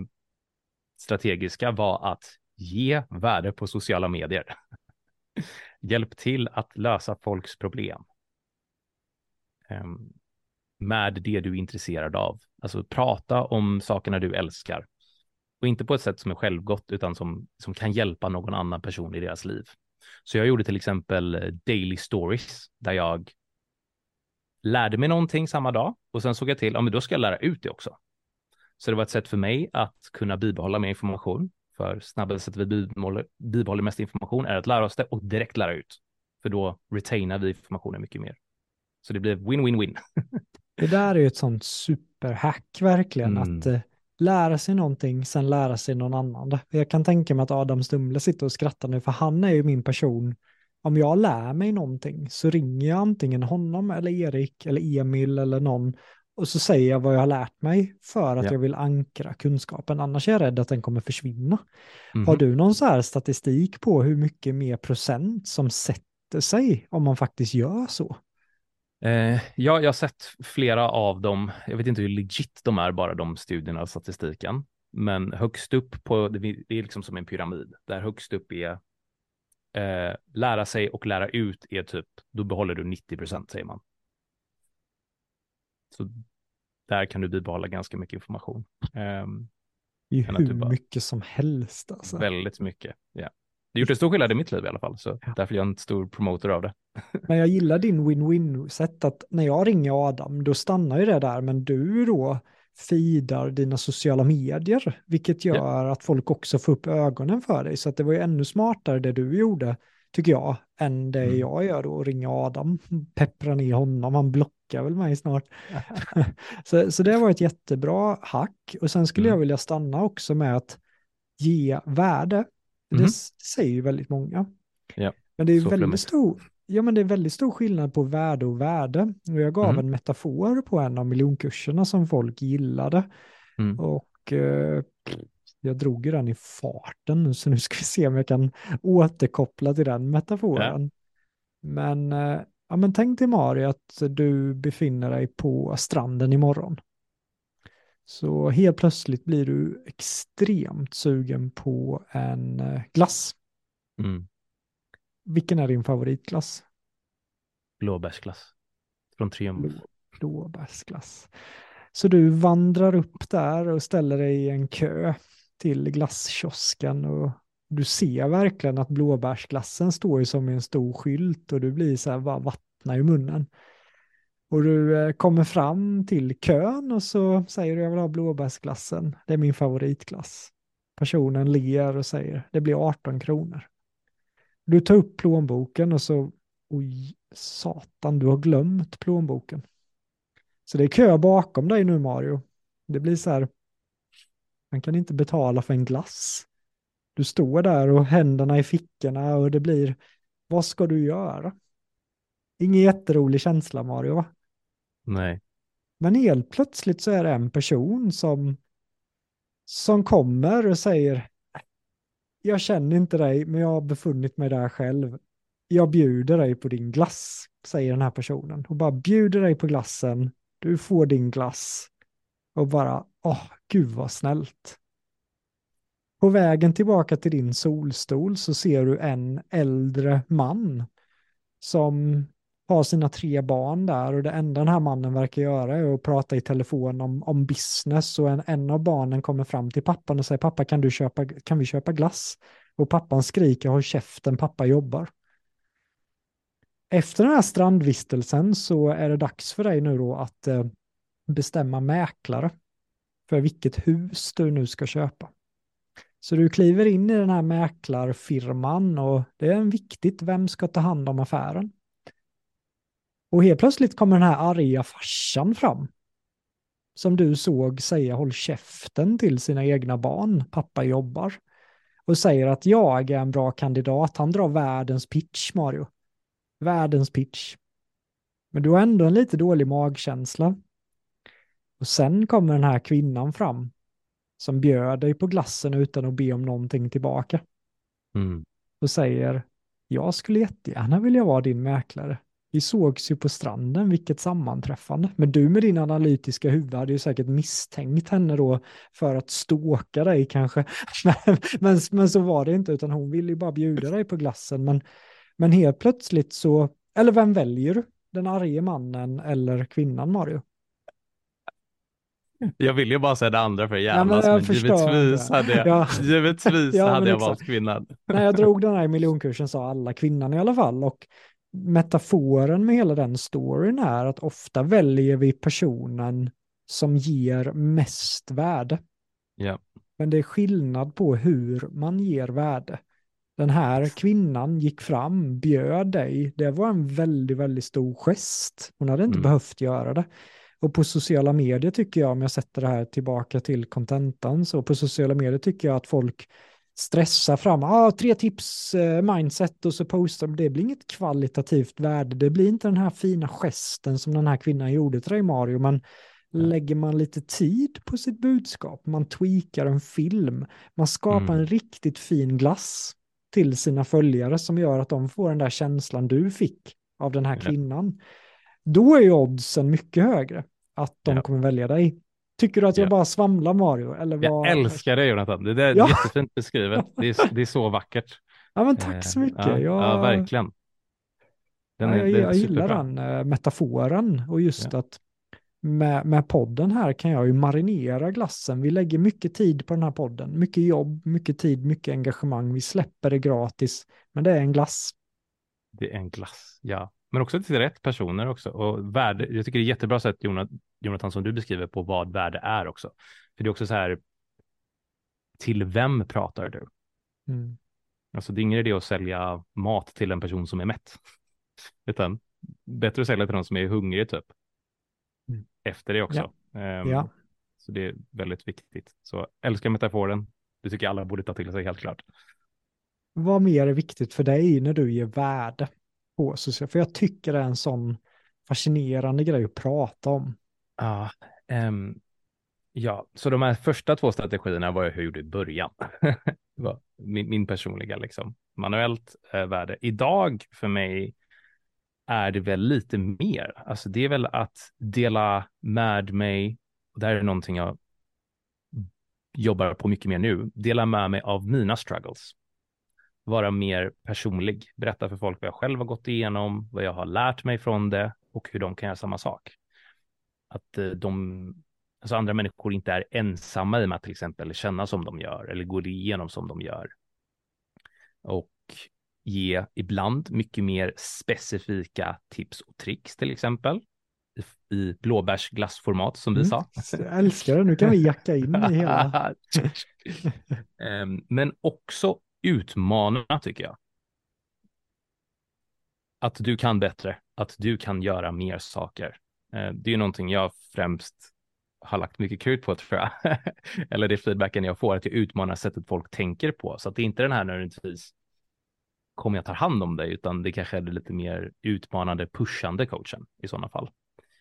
strategiska var att ge värde på sociala medier. Hjälp till att lösa folks problem. Um, med det du är intresserad av. Alltså prata om sakerna du älskar. Och inte på ett sätt som är självgott utan som, som kan hjälpa någon annan person i deras liv. Så jag gjorde till exempel eh, daily stories där jag lärde mig någonting samma dag och sen såg jag till, ja men då ska jag lära ut det också. Så det var ett sätt för mig att kunna bibehålla mer information. För snabbaste sättet vi bibehåller, bibehåller mest information är att lära oss det och direkt lära ut. För då retainar vi informationen mycket mer. Så det blir win-win-win. Det där är ju ett sånt superhack verkligen, Mm. att eh, lära sig någonting, sen lära sig någon annan. Jag kan tänka mig att Adam Stumle sitter och skrattar nu, för han är ju min person. Om jag lär mig någonting så ringer jag antingen honom eller Erik eller Emil eller någon och så säger jag vad jag har lärt mig för att Ja. jag vill ankra kunskapen. Annars är jag rädd att den kommer försvinna. Mhm. Har du någon så här statistik på hur mycket mer procent som sätter sig om man faktiskt gör så? Eh, ja, jag har sett flera av dem. Jag vet inte hur legit de är, bara de studierna och statistiken. Men högst upp på, det är liksom som en pyramid, där högst upp är eh, lära sig och lära ut är typ, då behåller du 90 procent säger man. Så där kan du bibehålla ganska mycket information. Att hur bara- mycket som helst alltså. väldigt mycket. Ja. Det en stor skillnad i mitt liv i alla fall, så Ja. därför är jag en stor promotor av det. Men jag gillar din win-win-sätt att när jag ringer Adam, då stannar ju det där, men du då feedar dina sociala medier, vilket gör att folk också får upp ögonen för dig. Så att det var ju ännu smartare det du gjorde, tycker jag, än det Mm. jag gör då, ringa Adam, peppra ner honom, han blockar väl mig snart. så, så det var ett jättebra hack. Och sen skulle Mm. jag vilja stanna också med att ge värde. Det s- säger ju väldigt många. Ja, Men det är väldigt flummigt. stor, ja, men det är väldigt stor skillnad på värde och värde. Och jag gav Mhm. en metafor på en av miljonkurserna som folk gillade. Mm. Och eh, jag drog ju den i farten nu, så nu ska vi se om jag kan återkoppla till den metaforen. Men, eh, ja, men tänk dig Mario att du befinner dig på stranden imorgon. Så helt plötsligt blir du extremt sugen på en eh, glass. Mm. Vilken är din favoritglass? Blåbärsglass. Från Triumf. Blå, blåbärsglass. Så du vandrar upp där och ställer dig i en kö till glasskiosken och du ser verkligen att blåbärsglassen står ju som en stor skylt och du blir så här bara vattna i munnen. Och du eh, kommer fram till kön och så säger du jag vill ha blåbärsglassen. Det är min favoritglass. Personen ler och säger det blir 18 kronor. Du tar upp plånboken och så, oj, satan, du har glömt plånboken. Så det är kö bakom dig nu Mario. Det blir så här, man kan inte betala för en glass. Du står där och händerna i fickorna och det blir, vad ska du göra? Ingen jätterolig känsla Mario va? Nej. Men helt plötsligt så är det en person som, som kommer och säger jag känner inte dig, men jag har befunnit mig där själv. Jag bjuder dig på din glass, säger den här personen. Och bara bjuder dig på glassen, du får din glass. Och bara, åh, gud vad snällt. På vägen tillbaka till din solstol så ser du en äldre man som har sina tre barn där och det enda den här mannen verkar göra är att prata i telefon om, om business och en, en av barnen kommer fram till pappan och säger pappa kan, du köpa, kan vi köpa glass? Och pappan skriker håll käften, pappa jobbar. Efter den här strandvistelsen så är det dags för dig nu då att eh, bestämma mäklare för vilket hus du nu ska köpa. Så du kliver in i den här mäklarfirman och det är en viktigt, vem ska ta hand om affären? Och helt plötsligt kommer den här arga farsan fram. Som du såg säga håll käften till sina egna barn, pappa jobbar. Och säger att jag är en bra kandidat, han drar världens pitch Mario. Världens pitch. Men du har ändå en lite dålig magkänsla. Och sen kommer den här kvinnan fram som bjöd dig på glassen utan att be om någonting tillbaka. Mm. Och säger, jag skulle jättegärna vilja vara din mäklare. Vi sågs ju på stranden, vilket sammanträffande. Men du med din analytiska huvud hade ju säkert misstänkt henne då för att ståka dig kanske. Men, men, men, så var det inte, utan hon ville ju bara bjuda dig på glassen. Men, men helt plötsligt så, eller vem väljer du? Den arge mannen eller kvinnan Mario? Jag vill ju bara säga det andra för Ja, men jävlas, jag men förstår givetvis det. hade jag, Ja. givetvis Ja, hade men jag exakt. valt kvinnan. När jag drog den här miljonkursen sa alla kvinnan i alla fall. Och metaforen med hela den storyn är att ofta väljer vi personen som ger mest värde. Ja. Men det är skillnad på hur man ger värde. Den här kvinnan gick fram, bjöd dig. Det var en väldigt, väldigt stor gest. Hon hade inte Mm. behövt göra det. Och på sociala medier tycker jag, om jag sätter det här tillbaka till kontentan, så på sociala medier tycker jag att folk stressar fram, ah, tre tips, eh, mindset och så postar de. Det blir inget kvalitativt värde. Det blir inte den här fina gesten som den här kvinnan gjorde till dig Mario, men lägger man lite tid på sitt budskap, man tweakar en film, man skapar Mm. en riktigt fin glass till sina följare som gör att de får den där känslan du fick av den här kvinnan. Då är ju oddsen mycket högre att de Ja. kommer välja dig. Tycker du att jag Ja. bara svamlar Mario? Eller vad? Jag älskar det Jonathan, det där är Ja. jättefint beskrivet. Det är, det är så vackert. Ja, men tack så Eh, mycket. Ja, jag, ja verkligen. Den är, jag, den jag gillar den eh, metaforen och just att med, med podden här kan jag ju marinera glassen. Vi lägger mycket tid på den här podden. Mycket jobb, mycket tid, mycket engagemang. Vi släpper det gratis, men det är en glass. Det är en glass, ja. Men också till rätt personer också. Och värde, jag tycker det är jättebra sätt Jonathan, som du beskriver på vad värde är också. För det är också så här, till vem pratar du? Mm. Alltså det är ingen idé att sälja mat till en person som är mätt. Utan bättre att sälja till någon som är hungrig typ. Mm. Efter det också. Ehm, Ja. Så det är väldigt viktigt. Så älskar metaforen. Det tycker jag alla borde ta till sig helt klart. Vad mer är viktigt för dig när du ger värde på sociala, För jag tycker det är en sån fascinerande grej att prata om. Ja, um, ja, så de här första två strategierna var jag gjorde i början. Min, min personliga liksom manuellt eh, värde. Idag för mig är det väl lite mer. Alltså det är väl att dela med mig. Och det här är någonting jag jobbar på mycket mer nu, dela med mig av mina struggles. Vara mer personlig, berätta för folk vad jag själv har gått igenom, vad jag har lärt mig från det och hur de kan göra samma sak. Att eh, de, alltså andra människor inte är ensamma i med att till exempel känna som de gör eller gå igenom som de gör. Och ge ibland mycket mer specifika tips och tricks till exempel i, i blåbärsglassformat som vi mm, sa. Jag älskar det, nu kan vi jacka in i hela. um, men också utmana tycker jag. Att du kan bättre, att du kan göra mer saker. Uh, det är någonting jag främst har lagt mycket krut på tror jag. Eller det feedbacken jag får, att jag utmanar sättet folk tänker på. Så att det är inte den här nödvändigtvis kommer jag ta hand om dig, utan det kanske är det lite mer utmanande, pushande coachen i sådana fall.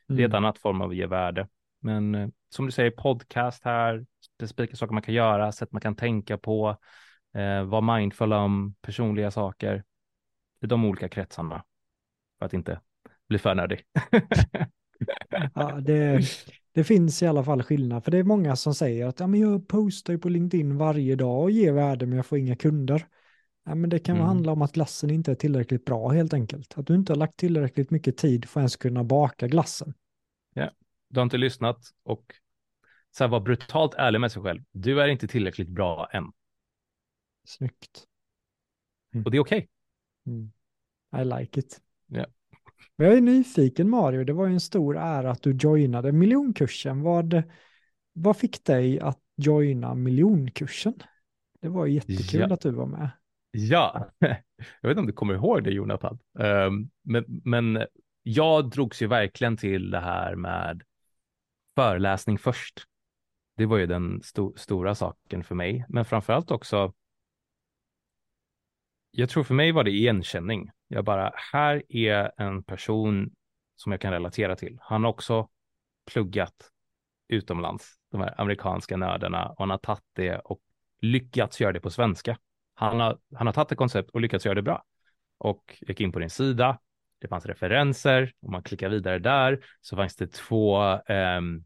Mm. Det är ett mm. annat form av att ge värde. Men eh, som du säger, podcast här, specifika saker man kan göra, sätt man kan tänka på, eh, vara mindful om personliga saker i de olika kretsarna för att inte bli för nördig. ja, det, det finns i alla fall skillnad, för det är många som säger att ja, men jag postar ju på LinkedIn varje dag och ger värde men jag får inga kunder. Ja, men det kan mm. handla om att glassen inte är tillräckligt bra helt enkelt. Att du inte har lagt tillräckligt mycket tid för att ens kunna baka glassen. Ja, du har inte lyssnat och så här, var brutalt ärlig med sig själv. Du är inte tillräckligt bra än. Snyggt. Mm. Och det är okej. Okay. Mm. I like it. Ja. Men jag är nyfiken Mario, det var ju en stor ära att du joinade miljonkursen. Vad, vad fick dig att joina miljonkursen? Det var jättekul ja. att du var med. Ja, jag vet inte om du kommer ihåg det Jonathan, um, men, men jag drogs ju verkligen till det här med föreläsning först. Det var ju den sto stora saken för mig, men framför allt också. Jag tror för mig var det igenkänning. Jag bara, här är en person som jag kan relatera till. Han har också pluggat utomlands, de här amerikanska nördarna, och han har tagit det och lyckats göra det på svenska. Han har, han har tagit ett koncept och lyckats göra det bra. Och gick in på din sida, det fanns referenser, om man klickar vidare där så fanns det två, um,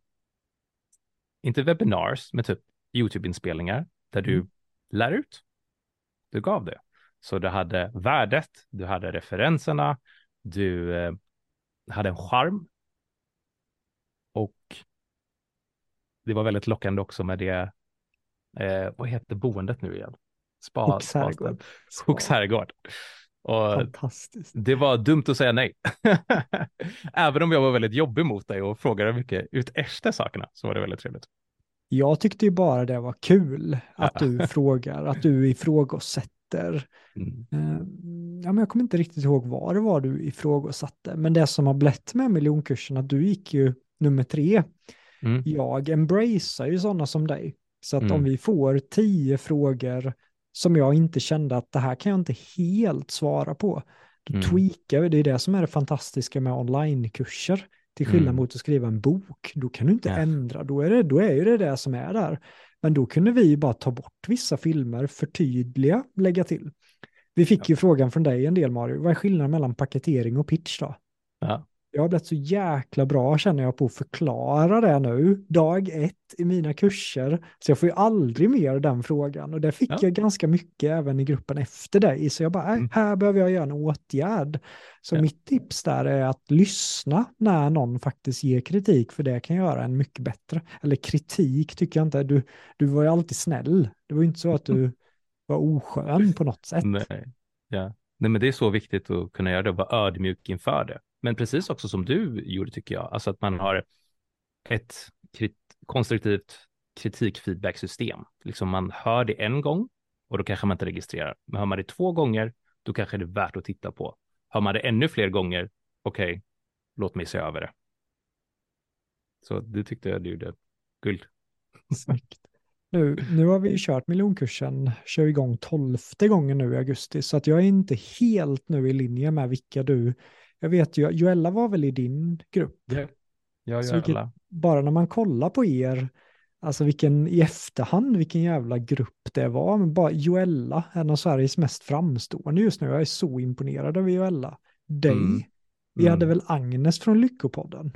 inte webinars, men typ YouTube-inspelningar där du mm. lär ut. Du gav det. Så du hade värdet, du hade referenserna, du eh, hade en charm. Och det var väldigt lockande också med det, eh, vad heter boendet nu igen? Spa, Skogs herrgård. Och Fantastiskt. Det var dumt att säga nej. Även om jag var väldigt jobbig mot dig och frågade mycket ut efter sakerna så var det väldigt trevligt. Jag tyckte ju bara det var kul att du frågar, att du ifrågasätter. Mm. Uh, ja, men jag kommer inte riktigt ihåg vad det var du ifrågasatte, men det som har blivit med miljonkursen, att du gick ju nummer tre. Mm. Jag embracear ju sådana som dig. Så att mm. om vi får tio frågor som jag inte kände att det här kan jag inte helt svara på. Då mm. tweakar vi, det är det som är det fantastiska med onlinekurser. Till skillnad mm. mot att skriva en bok, då kan du inte ja. ändra, då är, det, då är det det som är där. Men då kunde vi bara ta bort vissa filmer, förtydliga, lägga till. Vi fick ja. ju frågan från dig en del Mario, vad är skillnaden mellan paketering och pitch då? Ja. Jag har blivit så jäkla bra känner jag på att förklara det nu, dag ett i mina kurser. Så jag får ju aldrig mer den frågan och det fick ja. jag ganska mycket även i gruppen efter dig. Så jag bara, äh, här behöver jag göra en åtgärd. Så ja. mitt tips där är att lyssna när någon faktiskt ger kritik, för det kan göra en mycket bättre. Eller kritik tycker jag inte, du, du var ju alltid snäll. Det var ju inte så att du var oskön på något sätt. Nej, ja. Nej men det är så viktigt att kunna göra det och vara ödmjuk inför det. Men precis också som du gjorde tycker jag, alltså att man har ett krit konstruktivt kritikfeedbacksystem. Liksom man hör det en gång och då kanske man inte registrerar. Men hör man det två gånger, då kanske det är värt att titta på. Hör man det ännu fler gånger, okej, okay, låt mig se över det. Så det tyckte jag du gjorde guld. Snyggt. Nu, nu har vi kört miljonkursen, kör igång tolfte gången nu i augusti, så att jag är inte helt nu i linje med vilka du jag vet ju, Joella var väl i din grupp? Ja, ja Joella. bara när man kollar på er, alltså vilken i efterhand, vilken jävla grupp det var. Men bara Joella, en av Sveriges mest framstående just nu. Jag är så imponerad av Joella. Dig. Mm. Vi mm. hade väl Agnes från Lyckopodden?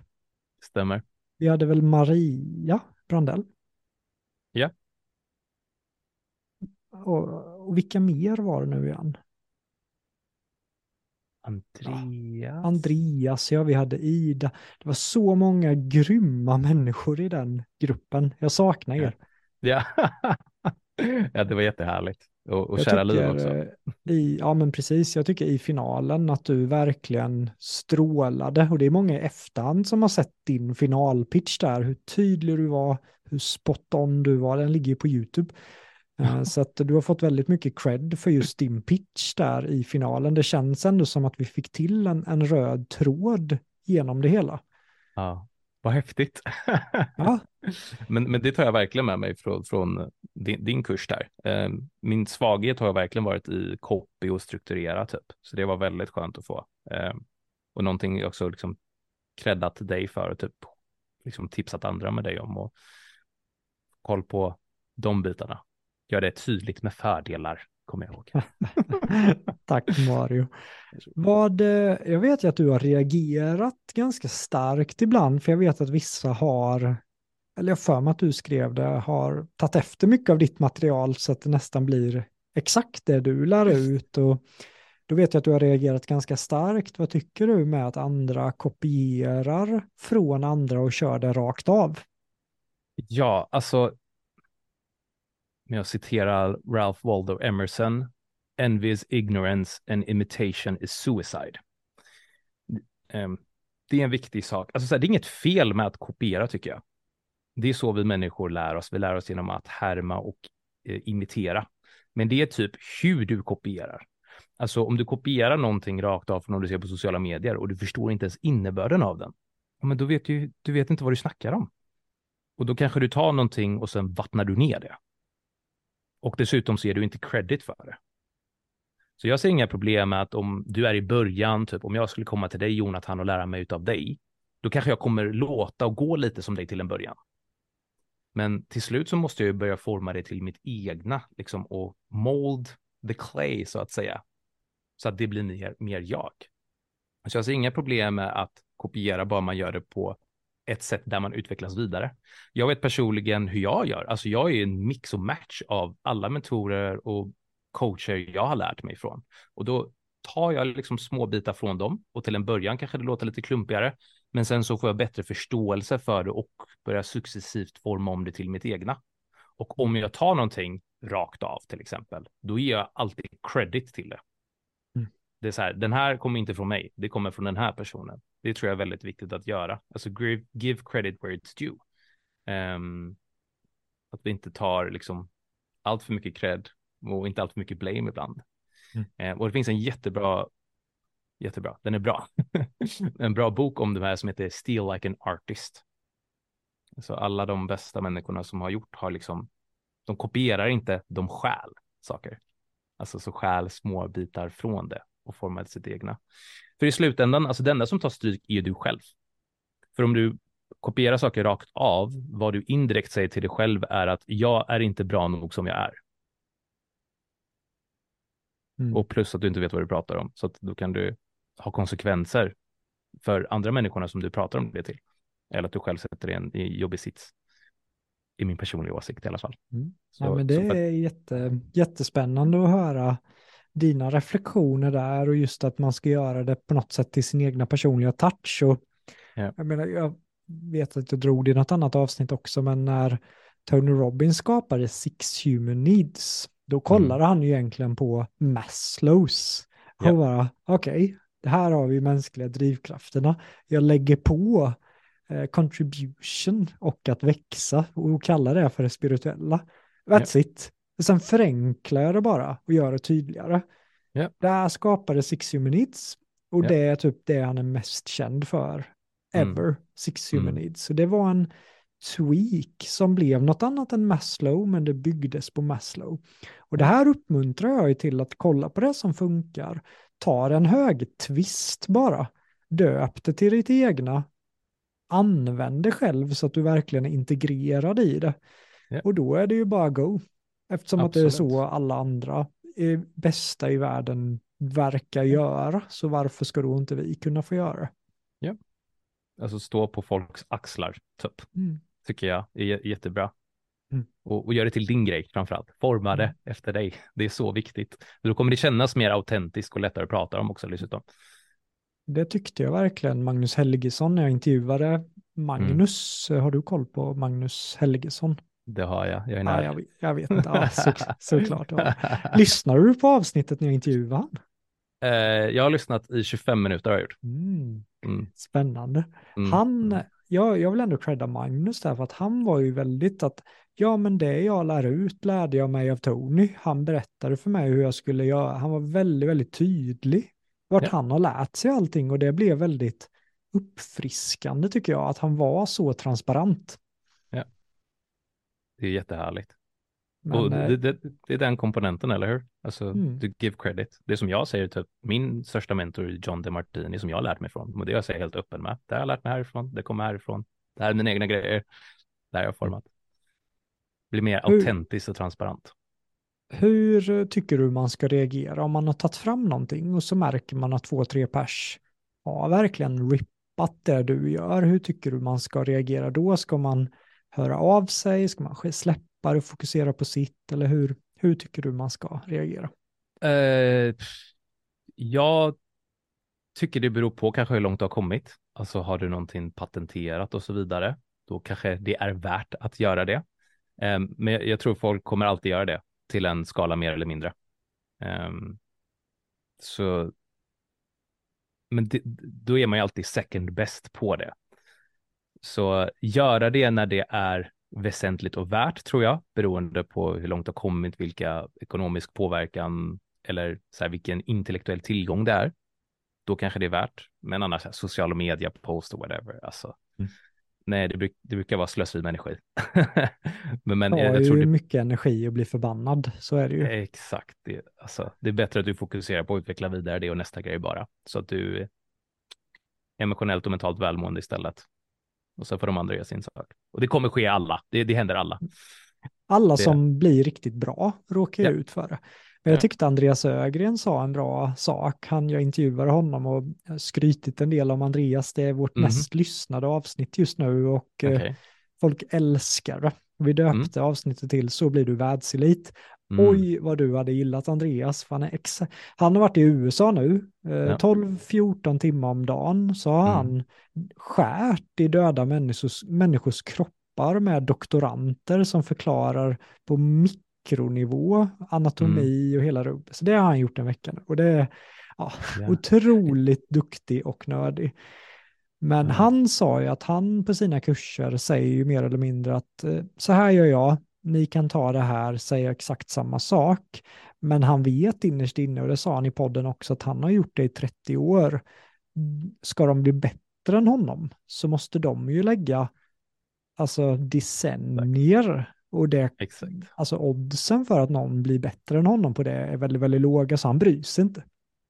Stämmer. Vi hade väl Maria Brandell? Ja. och, och vilka mer var det nu igen? Andreas. Andreas, ja vi hade Ida. Det var så många grymma människor i den gruppen. Jag saknar er. Ja, ja det var jättehärligt. Och, och Jag kära Liv också. eh, I, ja men precis, jag tycker i finalen att du verkligen strålade och det är många i efterhand som har sett din finalpitch där, hur tydlig du var, hur spot on du var, den ligger ju på YouTube. Eh, Så att du har fått väldigt mycket cred för just din pitch där i finalen. Det känns ändå som att vi fick till en, en röd tråd genom det hela. Ja, vad häftigt. Ja, Men, men det tar jag verkligen med mig från, från din, din kurs där. Eh, Min svaghet har verkligen varit i copy och strukturera typ. Så det var väldigt skönt att få. Eh, Och någonting jag också liksom creddat dig för och typ liksom tipsat andra med dig om och koll på de bitarna. Gör det tydligt med fördelar, kommer jag ihåg. tack Mario. Vad, eh, jag vet ju att du har reagerat ganska starkt ibland, för jag vet att vissa har, eller jag för mig att du skrev det, har tagit efter mycket av ditt material så att det nästan blir exakt det du lär ut. Och då vet jag att du har reagerat ganska starkt. Vad tycker du med att andra kopierar från andra och kör det rakt av? Ja, alltså. Med jag citerar Ralph Waldo Emerson. Envy is ignorance and imitation is suicide. Ehm, det är en viktig sak. Alltså, det är inget fel med att kopiera tycker jag. Det är så vi människor lär oss. Vi lär oss genom att härma och eh, imitera. Men det är typ hur du kopierar. Alltså om du kopierar någonting rakt av från något du ser på sociala medier och du förstår inte ens innebörden av den. Men då vet du, du vet inte vad du snackar om. Och då kanske du tar någonting och sen vattnar du ner det. Och dessutom så ger du inte credit för det. Så jag ser inga problem med att om du är i början, typ om jag skulle komma till dig Jonathan och lära mig av dig, då kanske jag kommer låta och gå lite som dig till en början. Men till slut så måste jag ju börja forma det till mitt egna, liksom, och mold the clay så att säga. Så att det blir mer, mer jag. Så jag ser inga problem med att kopiera bara man gör det på ett sätt där man utvecklas vidare. Jag vet personligen hur jag gör. Alltså jag är en mix och match av alla mentorer och coacher jag har lärt mig från. Och då tar jag liksom små bitar från dem och till en början kanske det låter lite klumpigare, men sen så får jag bättre förståelse för det och börjar successivt forma om det till mitt egna. Och om jag tar någonting rakt av till exempel, då ger jag alltid credit till det. Det är så här, den här kommer inte från mig, det kommer från den här personen. Det tror jag är väldigt viktigt att göra. Alltså give, give credit where it's due. Ehm, att vi inte tar liksom allt för mycket cred och inte allt för mycket blame ibland. Mm. Eh, och det finns en jättebra, jättebra, den är bra, en bra bok om det här som heter Steal like an artist. Så alla de bästa människorna som har gjort har liksom, de kopierar inte, de stjäl saker. Alltså så stjäl små bitar från det och formar sitt egna. För i slutändan, alltså det enda som tar stryk är du själv. För om du kopierar saker rakt av, vad du indirekt säger till dig själv är att jag är inte bra nog som jag är. Mm. Och plus att du inte vet vad du pratar om. Så att då kan du ha konsekvenser för andra människorna som du pratar om det till. Eller att du själv sätter dig i en jobbig sits. I min personliga åsikt i alla fall. Mm. Så, ja, men det är jätte, jättespännande att höra dina reflektioner där och just att man ska göra det på något sätt till sin egna personliga touch. Och, Ja. Jag menar, jag vet att jag drog det i något annat avsnitt också, men när Tony Robbins skapade Six Human Needs, då kollade han ju egentligen på Maslows. Och Mm. Ja. bara, okej, det här har vi mänskliga drivkrafterna. Jag lägger på eh, contribution och att växa och kallar det för det spirituella. That's it. Och sen förenklar jag det bara och gör det tydligare. Ja. Där skapade Six Human Needs och Ja. det är typ det han är mest känd för Mm. ever, Six Human Mm. Needs. Så det var en tweak som blev något annat än Maslow, men det byggdes på Maslow. Och det här uppmuntrar jag ju till att kolla på det som funkar. Ta en hög twist bara. Döp det till ditt egna. Använd det själv så att du verkligen är integrerad i det. Ja. Och då är det ju bara go. Eftersom att det är Absolut. så alla andra bästa i världen verkar göra. Så varför ska då inte vi kunna få göra det? alltså stå på folks axlar, typ. Mm. Tycker jag är jättebra. Mm. Och, och gör det till din grej framförallt. Forma det mm. efter dig. Det är så viktigt. Då kommer det kännas mer autentiskt och lättare att prata om också dessutom. Det tyckte jag verkligen Magnus Helgesson när jag intervjuade Magnus. Mm. Har du koll på Magnus Helgesson? Det har jag, jag är nära. Ja, jag, jag vet ja, så, såklart. Ja. Lyssnar du på avsnittet när jag intervjuade honom? Eh, jag har lyssnat i 25 minuter har jag gjort. Mm. Mm. Spännande. Mm. Han, mm. jag, jag vill ändå credda Magnus där för att han var ju väldigt att ja men det jag lär ut lärde jag mig av Tony. Han berättade för mig hur jag skulle göra. Han var väldigt, väldigt tydlig vart ja. han har lärt sig allting och det blev väldigt uppfriskande tycker jag att han var så transparent. Det är jättehärligt. Men, och det, eh, det, det, är den komponenten, eller hur? Alltså, mm. du give credit. Det som jag säger, typ, min största mentor John DeMartini som jag har lärt mig från, och det jag säger helt öppen med, det har jag lärt mig härifrån, det kommer härifrån, det här är mina egna grejer, det här har jag format. Bli mer hur, autentisk och transparent. Hur tycker du man ska reagera om man har tagit fram någonting och så märker man att två, tre pers har verkligen rippat det du gör? Hur tycker du man ska reagera då? Ska man höra av sig? Ska man släppa det och fokusera på sitt? Eller hur, hur tycker du man ska reagera? Eh, jag tycker det beror på kanske hur långt du har kommit. Alltså har du någonting patenterat och så vidare, då kanske det är värt att göra det. Eh, men jag tror folk kommer alltid göra det till en skala mer eller mindre. Eh, så men det, då är man ju alltid second best på det. Så göra det när det är väsentligt och värt tror jag, beroende på hur långt det har kommit, vilka ekonomisk påverkan eller så här, vilken intellektuell tillgång det är. Då kanske det är värt, men annars här, sociala media, post och whatever. Alltså, mm. Nej, det, bruk, det, brukar vara slöseri med energi. men, men, ja, jag, tror det är mycket energi att bli förbannad, så är det ju. Exakt, det, alltså, det är bättre att du fokuserar på att utveckla vidare det och nästa grej bara, så att du är emotionellt och mentalt välmående istället och så får de andra göra sin sak. Och det kommer ske alla, det, det händer alla. Alla det. som blir riktigt bra råkar ja. ut för det. Men jag tyckte Andreas Ögren sa en bra sak. Han, jag intervjuade honom och skrytit en del om Andreas. Det är vårt mm. mest lyssnade avsnitt just nu och okay. eh, folk älskar det. Vi döpte mm. avsnittet till Så blir du världselit. Mm. Oj vad du hade gillat Andreas. Han, är ex han har varit i USA nu, eh, ja. 12-14 timmar om dagen. Så har mm. han skärt i döda människors, människors kroppar med doktoranter som förklarar på mikronivå anatomi mm. och hela rubbet. Så det har han gjort en vecka nu. Och det är ja, ja. otroligt duktig och nördig. Men han sa ju att han på sina kurser säger ju mer eller mindre att eh, så här gör jag, ni kan ta det här, säga exakt samma sak. Men han vet innerst inne, och det sa han i podden också, att han har gjort det i 30 år. Ska de bli bättre än honom så måste de ju lägga alltså decennier. Och det, Exakt. alltså oddsen för att någon blir bättre än honom på det är väldigt, väldigt låga, så han bryr sig inte.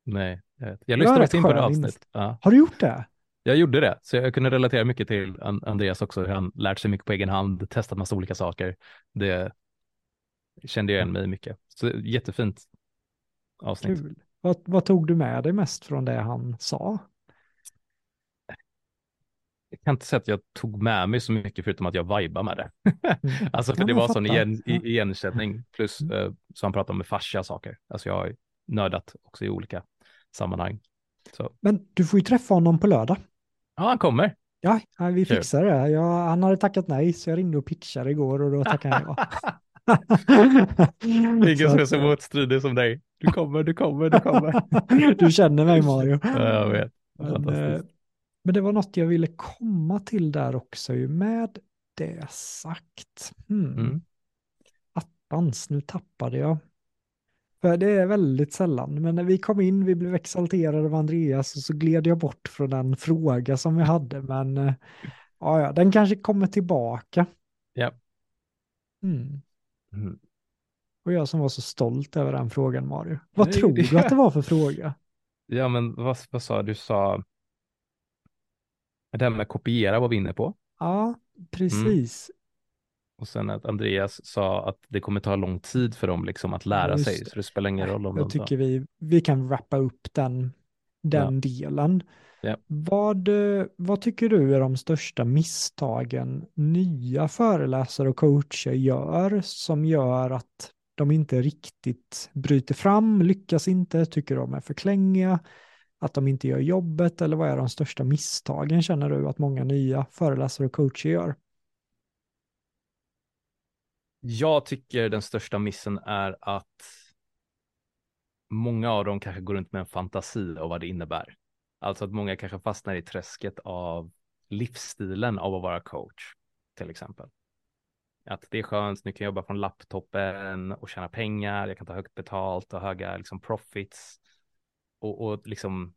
Nej, jag, jag lyssnade också in på det avsnitt. Ja. Har du gjort det? Jag gjorde det, så jag kunde relatera mycket till Andreas också, hur han lärt sig mycket på egen hand, testat massa olika saker. Det kände jag igen mig mycket. Så jättefint avsnitt. Kul. Vad, vad tog du med dig mest från det han sa? jag kan inte säga att jag tog med mig så mycket förutom att jag vibar med det. Mm. alltså för det var sån igen, igenkänning. Plus mm. eh, så han pratade om fascia saker. Alltså jag har nördat också i olika sammanhang. Så. Men du får ju träffa honom på lördag. Ja, han kommer. Ja, vi fixar det. Jag, han hade tackat nej, så jag ringde och pitchade igår och då tackade han ja. Ingen som är så eh, motstridig som dig. Du kommer, du kommer, du kommer. du känner mig Mario. Ja, jag vet. Men, eh, men, det var något jag ville komma till där också ju med det sagt. Hmm. Mm. Attans, nu tappade jag. För det är väldigt sällan, men när vi kom in, vi blev exalterade av Andreas och så gled jag bort från den fråga som vi hade, men eh, ja, ja den kanske kommer tillbaka. Ja. Mm. Mm. Och jag som var så stolt över den frågan, Mario. Vad Nej, tror du att det var för fråga? Ja, men vad, vad sa du? Du sa det här med kopiera var vi inne på. Ja, precis. Och sen att Andreas sa att det kommer ta lång tid för dem liksom att lära ja, sig, så det spelar ingen roll om Jag tycker vi, vi kan wrappa upp den, den ja. delen. Ja. Vad, eh, vad tycker du är de största misstagen nya föreläsare och coacher gör som gör att de inte riktigt bryter fram, lyckas inte, tycker de är för klängiga, att de inte gör jobbet eller vad är de största misstagen känner du att många nya föreläsare och coacher gör? Jag tycker den största missen är att många av dem kanske går runt med en fantasi av vad det innebär. Alltså att många kanske fastnar i träsket av livsstilen av att vara coach, till exempel. Att det är skönt, nu kan jag jobba från laptopen och tjäna pengar, jag kan ta högt betalt och höga liksom profits. Och, och liksom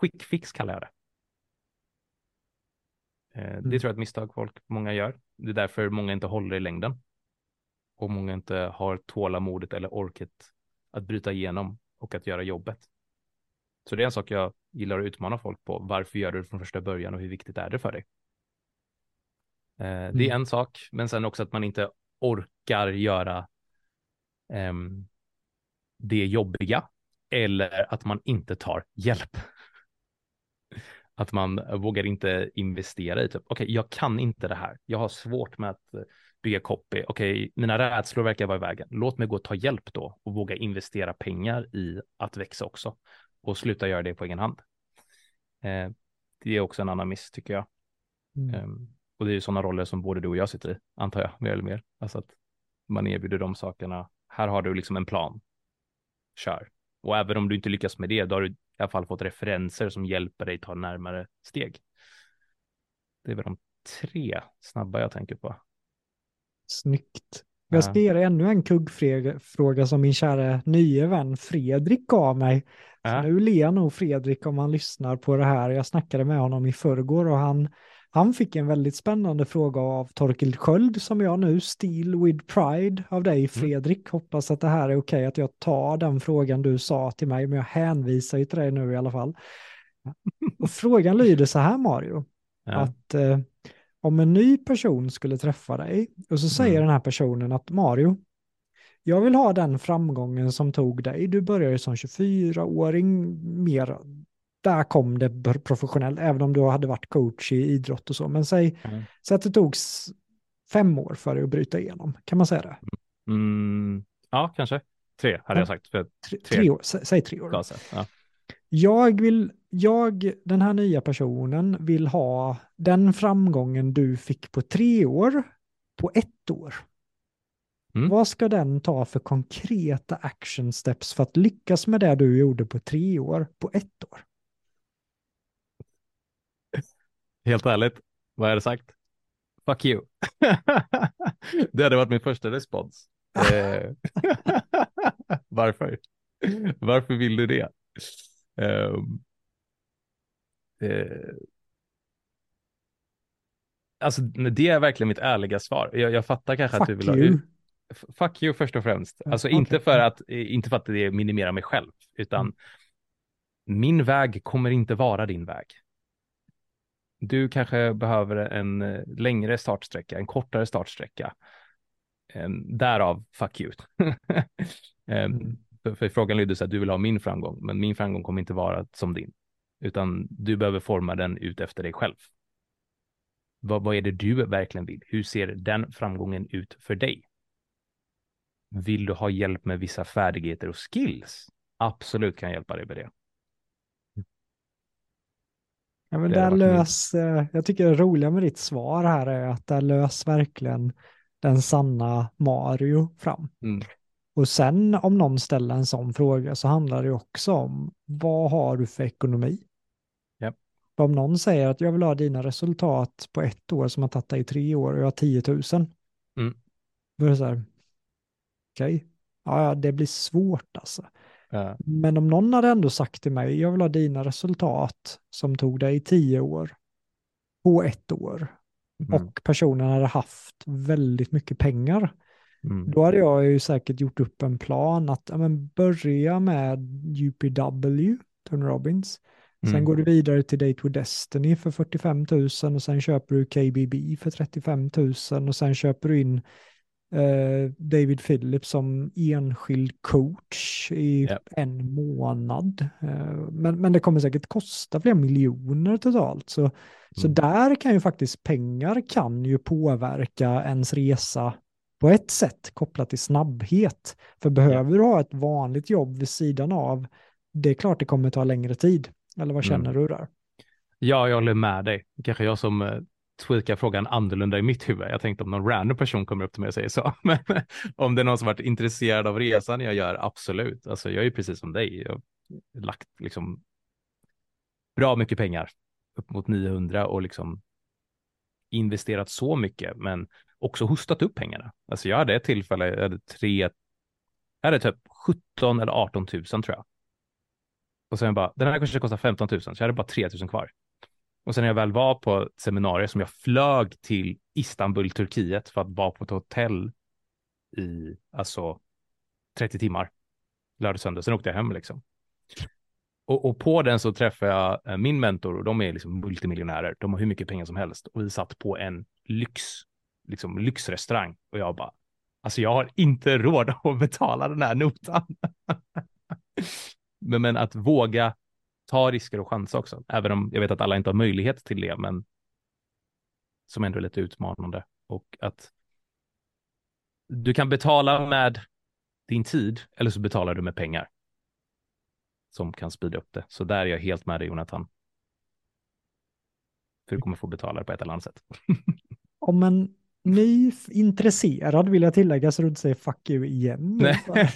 quick fix kallar jag det. Eh, Mm. Det tror jag är ett misstag folk, många gör. Det är därför många inte håller i längden. Och många inte har tålamodet eller orket att bryta igenom och att göra jobbet. Så det är en sak jag gillar att utmana folk på. Varför gör du det från första början och hur viktigt är det för dig? Eh, Det är en sak, men sen också att man inte orkar göra ehm, det jobbiga eller att man inte tar hjälp. Att man vågar inte investera i typ, okej, jag kan inte det här. Jag har svårt med att eh, bygga copy. Okej, mina rädslor verkar vara i vägen. Låt mig gå och ta hjälp då och våga investera pengar i att växa också och sluta göra det på egen hand. Eh, det är också en annan miss tycker jag. Mm. Ehm, och det är ju sådana roller som både du och jag sitter i, antar jag, mer eller mer. Alltså att man erbjuder de sakerna. Här har du liksom en plan. Kör. Och även om du inte lyckas med det, då har du i alla fall fått referenser som hjälper dig ta närmare steg. Det är väl de tre snabba jag tänker på. Snyggt. Jag ska ge dig ännu en kuggfråga som min kära nye vän Fredrik gav mig. Ja. nu ler nog Fredrik om han lyssnar på det här. Jag snackade med honom i förrgår och han, han fick en väldigt spännande fråga av Torkel Sköld som jag nu, Steel with Pride, av dig Fredrik. Hoppas att det här är okej att jag tar den frågan du sa till mig, men jag hänvisar ju till dig nu i alla fall. Och frågan lyder så här Mario, Ja. att eh, om en ny person skulle träffa dig och så säger Mm. den här personen att Mario, jag vill ha den framgången som tog dig. Du började som 24-åring mer, där kom det professionellt, även om du hade varit coach i idrott och så. Men säg, Mm. säg att det tog fem år för dig att bryta igenom, kan man säga det? Mm, ja, kanske. Tre hade Ja. jag sagt. Tre, Tre. tre år, sä, säg tre år. Ja. Jag vill, jag, den här nya personen, vill ha den framgången du fick på tre år, på ett år. Mm. Vad ska den ta för konkreta action steps för att lyckas med det du gjorde på tre år, på ett år? Helt ärligt, vad har jag sagt? Fuck you. det hade varit min första respons. Eh, Varför? Varför vill du det? Ehm, eh, alltså, det är verkligen mitt ärliga svar. Jag, jag fattar kanske att du Fuck vill ha you. ut. Fuck you först och främst. Alltså okej. inte för att, inte för att det minimerar mig själv, utan Mm. min väg kommer inte vara din väg. Du kanske behöver en eh, längre startsträcka, en kortare startsträcka. Därav fuck you. Em, Mm. för, för frågan lyder så att du vill ha min framgång, men min framgång kommer inte vara som din, utan du behöver forma den ut efter dig själv. Vad, vad är det du verkligen vill? Hur ser den framgången ut för dig? Vill du ha hjälp med vissa färdigheter och skills? Absolut kan jag hjälpa dig med det. Ja, men Det där lös, jag tycker det roliga med ditt svar här är att där lös verkligen den sanna Mario fram. Mm. Och sen om någon ställer en sån fråga så handlar det också om vad har du för ekonomi? Japp. Om någon säger att jag vill ha dina resultat på ett år som har tagit dig tre år och jag har 10 000. Mm. Då är det så här, okej, ja, ja, det blir svårt alltså. Ja. Men om någon hade ändå sagt till mig, jag vill ha dina resultat som tog dig tio år på ett år Mm. och personen hade haft väldigt mycket pengar, Mm. då hade jag ju säkert gjort upp en plan att ja, men börja med UPW, Tony Robbins. Sen Mm. går du vidare till Date with Destiny för 45 000 och sen köper du KBB för 35 000 och sen köper du in eh, David Phillips som enskild coach i Ja. en månad. Eh, men, men det kommer säkert kosta flera miljoner totalt. Så, så Mm. där kan ju faktiskt pengar kan ju påverka ens resa på ett sätt kopplat till snabbhet. För behöver du ha ett vanligt jobb vid sidan av, det är klart det kommer ta längre tid. Eller vad Mm. känner du där? Ja, jag håller med dig. Kanske jag som eh, tweakar frågan annorlunda i mitt huvud. Jag tänkte om någon random person kommer upp till mig och säger så. Men om det är någon som varit intresserad av resan jag gör, absolut. Alltså jag är precis som dig. Jag har lagt liksom bra mycket pengar, upp mot 900 och liksom investerat så mycket, men också hostat upp pengarna. Alltså jag hade ett tillfälle, jag hade tre, jag hade typ 17 eller 18 000 tror jag. Och sen bara, den här kanske kostar 15 000, så jag hade bara 3 000 kvar. Och sen när jag väl var på ett seminarium som jag flög till Istanbul, Turkiet för att vara på ett hotell i alltså 30 timmar. Lördag, söndag, sen åkte jag hem liksom. Och, och på den så träffade jag eh, min mentor och de är liksom multimiljonärer. De har hur mycket pengar som helst och vi satt på en lyx, liksom lyxrestaurang och jag bara, alltså jag har inte råd att betala den här notan. men, men att våga ta risker och chansa också, även om jag vet att alla inte har möjlighet till det, men som ändå är lite utmanande och att du kan betala med din tid eller så betalar du med pengar som kan speeda upp det. Så där är jag helt med dig Jonathan. För du kommer få betala det på ett eller annat sätt. Om en ny f- intresserad vill jag tillägga så du inte säger fuck you igen. nu. Nej.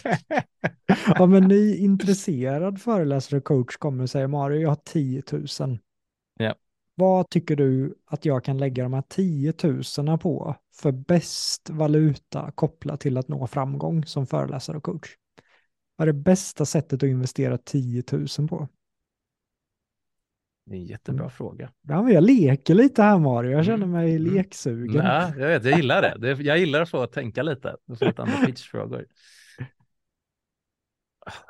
Om en ny intresserad föreläsare och coach kommer och säger Mario, jag har 10 000. Ja. Vad tycker du att jag kan lägga de här 10 000 på för bäst valuta kopplat till att nå framgång som föreläsare och coach? Vad är det bästa sättet att investera 10 000 på? Det är en jättebra fråga. Ja, jag leker lite här Mario, jag känner Mm, mig mm. leksugen. Nej, jag vet, jag gillar det. det. Jag gillar att få tänka lite få andra pitchfrågor.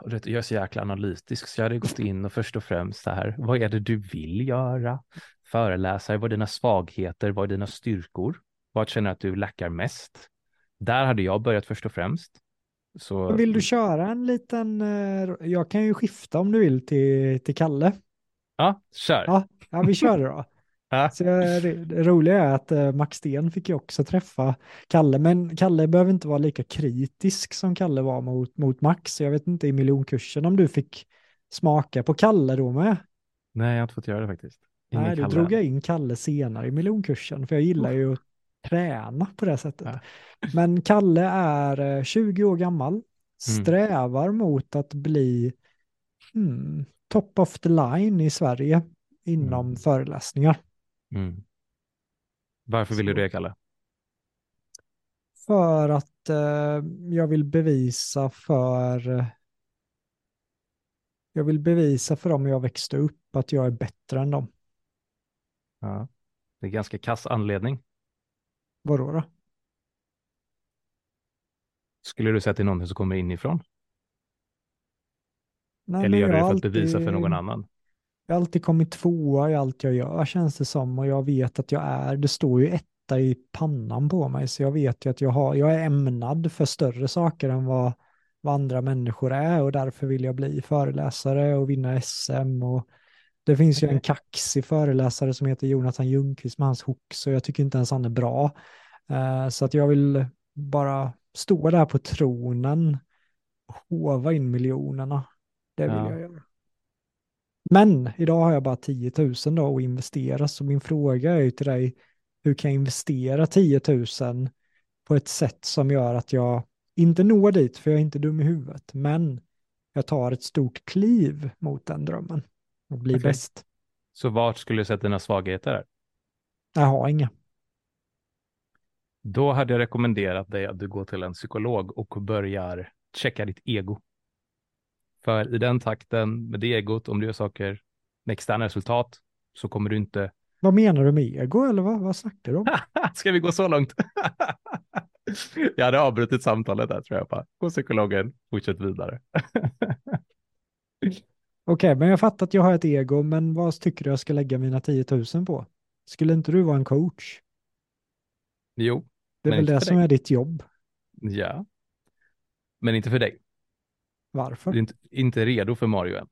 Jag är så jäkla analytisk så jag hade gått in och först och främst så här, vad är det du vill göra? Föreläsare, vad är dina svagheter, vad är dina styrkor? Vad känner du att du lackar mest? Där hade jag börjat först och främst. Så Vill du köra en liten, eh, jag kan ju skifta om du vill till, till Kalle. Ja, kör. Ja, ja vi kör det då. Så det, det roliga är att eh, Max Sten fick ju också träffa Kalle, men Kalle behöver inte vara lika kritisk som Kalle var mot, mot Max. Jag vet inte i miljonkursen om du fick smaka på Kalle då med. Nej, jag har inte fått göra det faktiskt. Ingen Nej, då drog jag in Kalle senare i miljonkursen, för jag gillar ju att träna på det sättet. Ja. Men Kalle är eh, 20 år gammal, Mm. strävar mot att bli hmm, top of the line i Sverige inom Mm. föreläsningar. Mm. Varför vill du det, Kalle? För att eh, jag vill bevisa för jag vill bevisa för dem jag växte upp att jag är bättre än dem. Ja. Det är ganska kass anledning. Vadå då? Skulle du säga att det är någonting som kommer inifrån? Nej, Eller gör du det för att bevisa för alltid- någon annan? Jag har alltid kommit tvåa i allt jag gör känns det som och jag vet att jag är, det står ju etta i pannan på mig så jag vet ju att jag, har, jag är ämnad för större saker än vad, vad andra människor är och därför vill jag bli föreläsare och vinna SM och det finns ju en kaxig föreläsare som heter Jonathan Ljungqvist med hans hooks och jag tycker inte ens han är bra. Eh, så att jag vill bara stå där på tronen och hova in miljonerna. Det vill Ja. jag göra. Men idag har jag bara 10 000 då att investera, så min fråga är ju till dig, hur kan jag investera 10 000 på ett sätt som gör att jag inte når dit, för jag är inte dum i huvudet, men jag tar ett stort kliv mot den drömmen och blir Okej. bäst. Så vart skulle du sätta dina svagheter? Jag har inga. Då hade jag rekommenderat dig att du går till en psykolog och börjar checka ditt ego. För i den takten med det egot, om du gör saker med externa resultat, så kommer du inte... Vad menar du med ego eller vad, vad snackar du om? Ska vi gå så långt? jag hade avbrutit samtalet där tror jag. Bara. Gå psykologen, fortsätt vidare. Okej, men jag fattar att jag har ett ego, men vad tycker du jag ska lägga mina 10 000 på? Skulle inte du vara en coach? jo, Det är väl det som dig. är ditt jobb. Ja. Men inte för dig. Varför? Du är inte, inte redo för Mario än.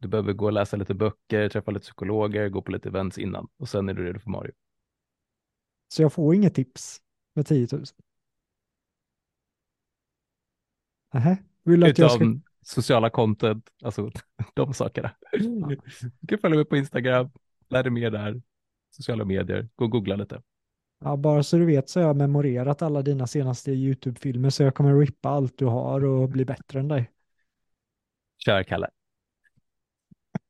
Du behöver gå och läsa lite böcker, träffa lite psykologer, gå på lite events innan och sen är du redo för Mario. Så jag får inget tips med 10 000? Nähä? Vill du att jag ska... Utan sociala content, alltså de sakerna. Du kan följa mig på Instagram, lär dig mer där, sociala medier, gå och googla lite. Ja, bara så du vet så har jag memorerat alla dina senaste YouTube-filmer så jag kommer rippa allt du har och bli bättre än dig. Kör Kalle.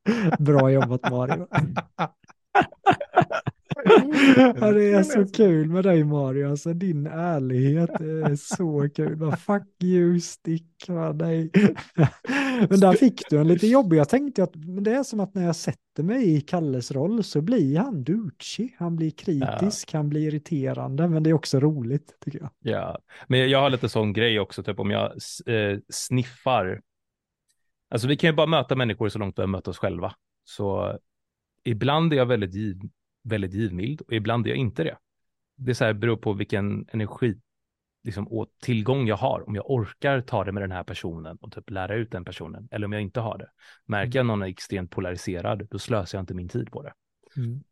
Bra jobbat Mario. ja, det är så kul med dig Mario, alltså din ärlighet är så kul. Bara, Fuck you, stick dig. men där fick du en lite jobbig, jag tänkte att det är som att när jag sätter mig i Kalles roll så blir han douchig, han blir kritisk, ja. han blir irriterande, men det är också roligt tycker jag. Ja, men jag har lite sån grej också, typ om jag eh, sniffar Alltså vi kan ju bara möta människor så långt vi har mött oss själva. Så ibland är jag väldigt, väldigt givmild och ibland är jag inte det. Det så här beror på vilken energi liksom, och tillgång jag har. Om jag orkar ta det med den här personen och typ lära ut den personen eller om jag inte har det. Märker jag någon är extremt polariserad, då slösar jag inte min tid på det. Mm.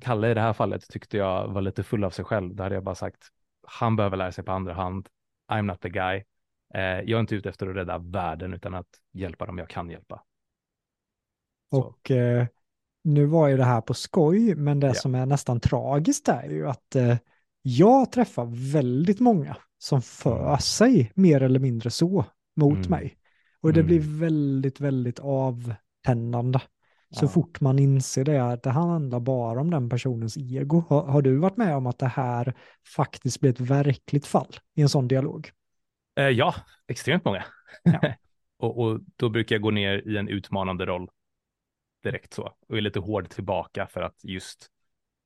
Kalle i det här fallet tyckte jag var lite full av sig själv. Då hade jag bara sagt, han behöver lära sig på andra hand. I'm not the guy. Eh, jag är inte ute efter att rädda världen utan att hjälpa dem jag kan hjälpa. Så. Och eh, nu var ju det här på skoj, men det ja. som är nästan tragiskt är ju att eh, jag träffar väldigt många som för mm. sig mer eller mindre så mot mm. mig. Och det mm. blir väldigt, väldigt avtändande. Så ja. fort man inser det, att det handlar bara om den personens ego. Har, har, du varit med om att det här faktiskt blir ett verkligt fall i en sån dialog? Eh, ja, extremt många. Ja. och, och, då brukar jag gå ner i en utmanande roll direkt så och är lite hård tillbaka för att just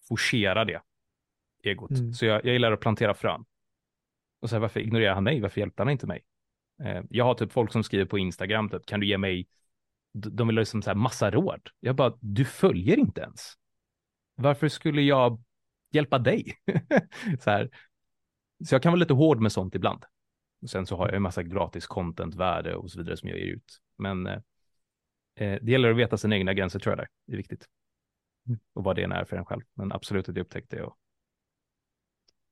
forcera det egot. Mm. Så jag, jag gillar att plantera frön. Och så här, varför ignorerar han mig? Varför hjälpte han inte mig? Eh, jag har typ folk som skriver på Instagram, typ, kan du ge mig, de vill ha liksom så här massa råd. Jag bara, du följer inte ens. Varför skulle jag hjälpa dig? så, här. så jag kan vara lite hård med sånt ibland. Sen så har jag en massa gratis content-värde och så vidare som jag ger ut. Men eh, eh, det gäller att veta sina egna gränser tror jag där. Det är viktigt. Mm. Och vad det än är för en själv. Men absolut att jag upptäckte det. Och...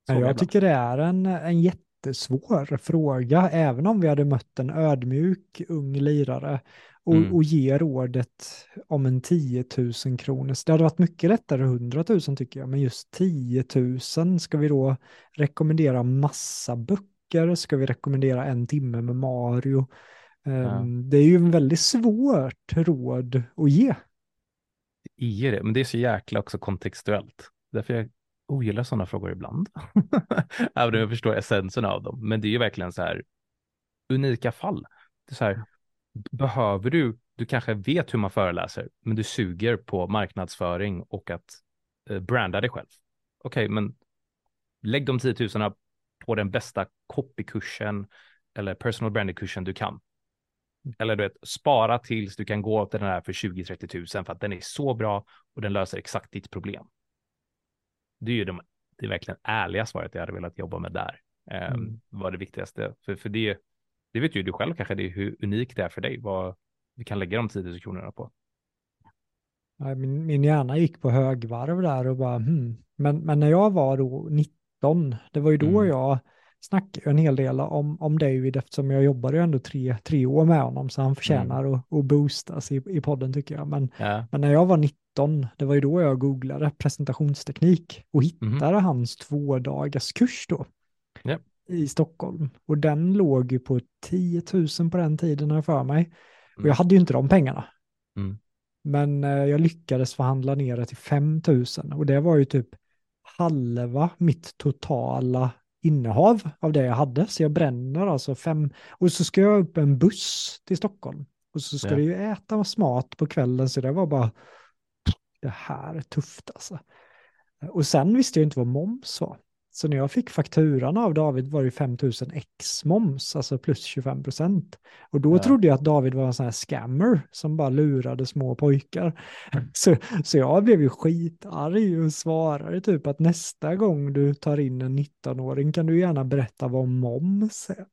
jag ibland. tycker det är en, en jättesvår fråga, även om vi hade mött en ödmjuk ung lirare och, mm. och ge rådet om en 10 000 kronor. Det hade varit mycket lättare 100 000 tycker jag, men just 10 000 ska vi då rekommendera massa böcker ska vi rekommendera en timme med Mario. Ja. Ehm, det är ju en väldigt svårt råd att ge. Det är det, men det är så jäkla också kontextuellt. Därför jag ogillar sådana frågor ibland. Även om jag förstår essensen av dem. Men det är ju verkligen så här unika fall. Det är så här, behöver du, du kanske vet hur man föreläser, men du suger på marknadsföring och att eh, branda dig själv. Okej, okay, men lägg de 10 000 på den bästa copykursen eller personal branding-kursen du kan. Eller du vet, spara tills du kan gå till den här för 20-30 tusen för att den är så bra och den löser exakt ditt problem. Det är ju de, det är verkligen ärliga svaret jag hade velat jobba med där. Um, mm. var det viktigaste. För, för det, det vet ju du själv kanske, det är hur unikt det är för dig, vad vi kan lägga de 10 000 kronorna på. Min, min hjärna gick på högvarv där och bara, hmm. men, men när jag var då 19 2019. Det var ju då mm. jag snackade en hel del om, om David eftersom jag jobbade ju ändå tre, tre år med honom så han förtjänar mm. att, att boostas i, i podden tycker jag. Men, ja. men när jag var 19, det var ju då jag googlade presentationsteknik och hittade mm. hans två dagars kurs då. Ja. i Stockholm. Och den låg ju på 10 000 på den tiden för mig. Och jag mm. hade ju inte de pengarna. Mm. Men eh, jag lyckades förhandla ner det till 5 000 och det var ju typ halva mitt totala innehav av det jag hade. Så jag bränner alltså fem, och så ska jag upp en buss till Stockholm. Och så ska ja. det ju äta smart på kvällen, så det var bara, det här är tufft alltså. Och sen visste jag inte vad moms var. Så när jag fick fakturan av David var det 5000 x moms, alltså plus 25 procent. Och då Ja. trodde jag att David var en sån här scammer som bara lurade små pojkar. Så, så jag blev ju skitarg och svarade typ att nästa gång du tar in en 19-åring kan du gärna berätta vad moms är.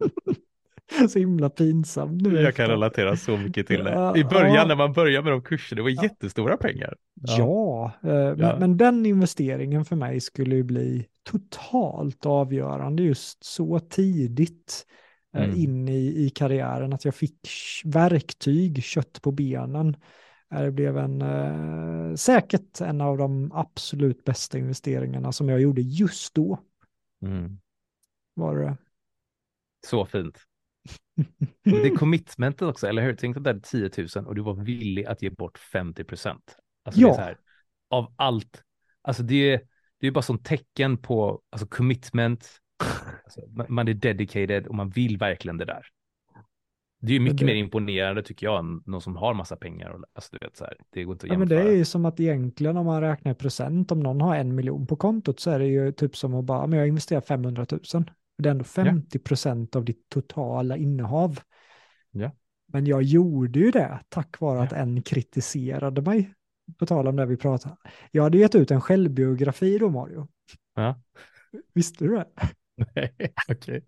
så himla pinsamt nu. Jag kan relatera så mycket till det. Ja, I början ja. när man börjar med de kurserna, det var jättestora pengar. Ja, eh, Men, Ja. men den investeringen för mig skulle ju bli totalt avgörande just så tidigt eh, Mm. in i, i karriären att jag fick verktyg, kött på benen. Eh, Det blev en, eh, säkert en av de absolut bästa investeringarna som jag gjorde just då. Mm. Var det. Så fint. Det är commitmentet också, eller hur? Tänk att det är 10 000 och du var villig att ge bort 50 procent. Alltså Ja. här, av allt, alltså det är, det är bara som tecken på alltså commitment, alltså, man- är dedicated och man vill verkligen det där. Det är ju mycket det- mer imponerande tycker jag än någon som har massa pengar. Och, alltså du vet så här, det går inte att Ja, men jämföra. det är ju som att egentligen om man räknar i procent, om någon har en miljon på kontot så är det ju typ som att bara, men jag investerar 500 000. Det är ändå 50 procent av ditt totala innehav. Ja. Men jag gjorde ju det tack vare att Ja. en kritiserade mig. På tal om det vi pratade. Jag hade gett ut en självbiografi då Mario. Ja. Visste du det? Nej, okej.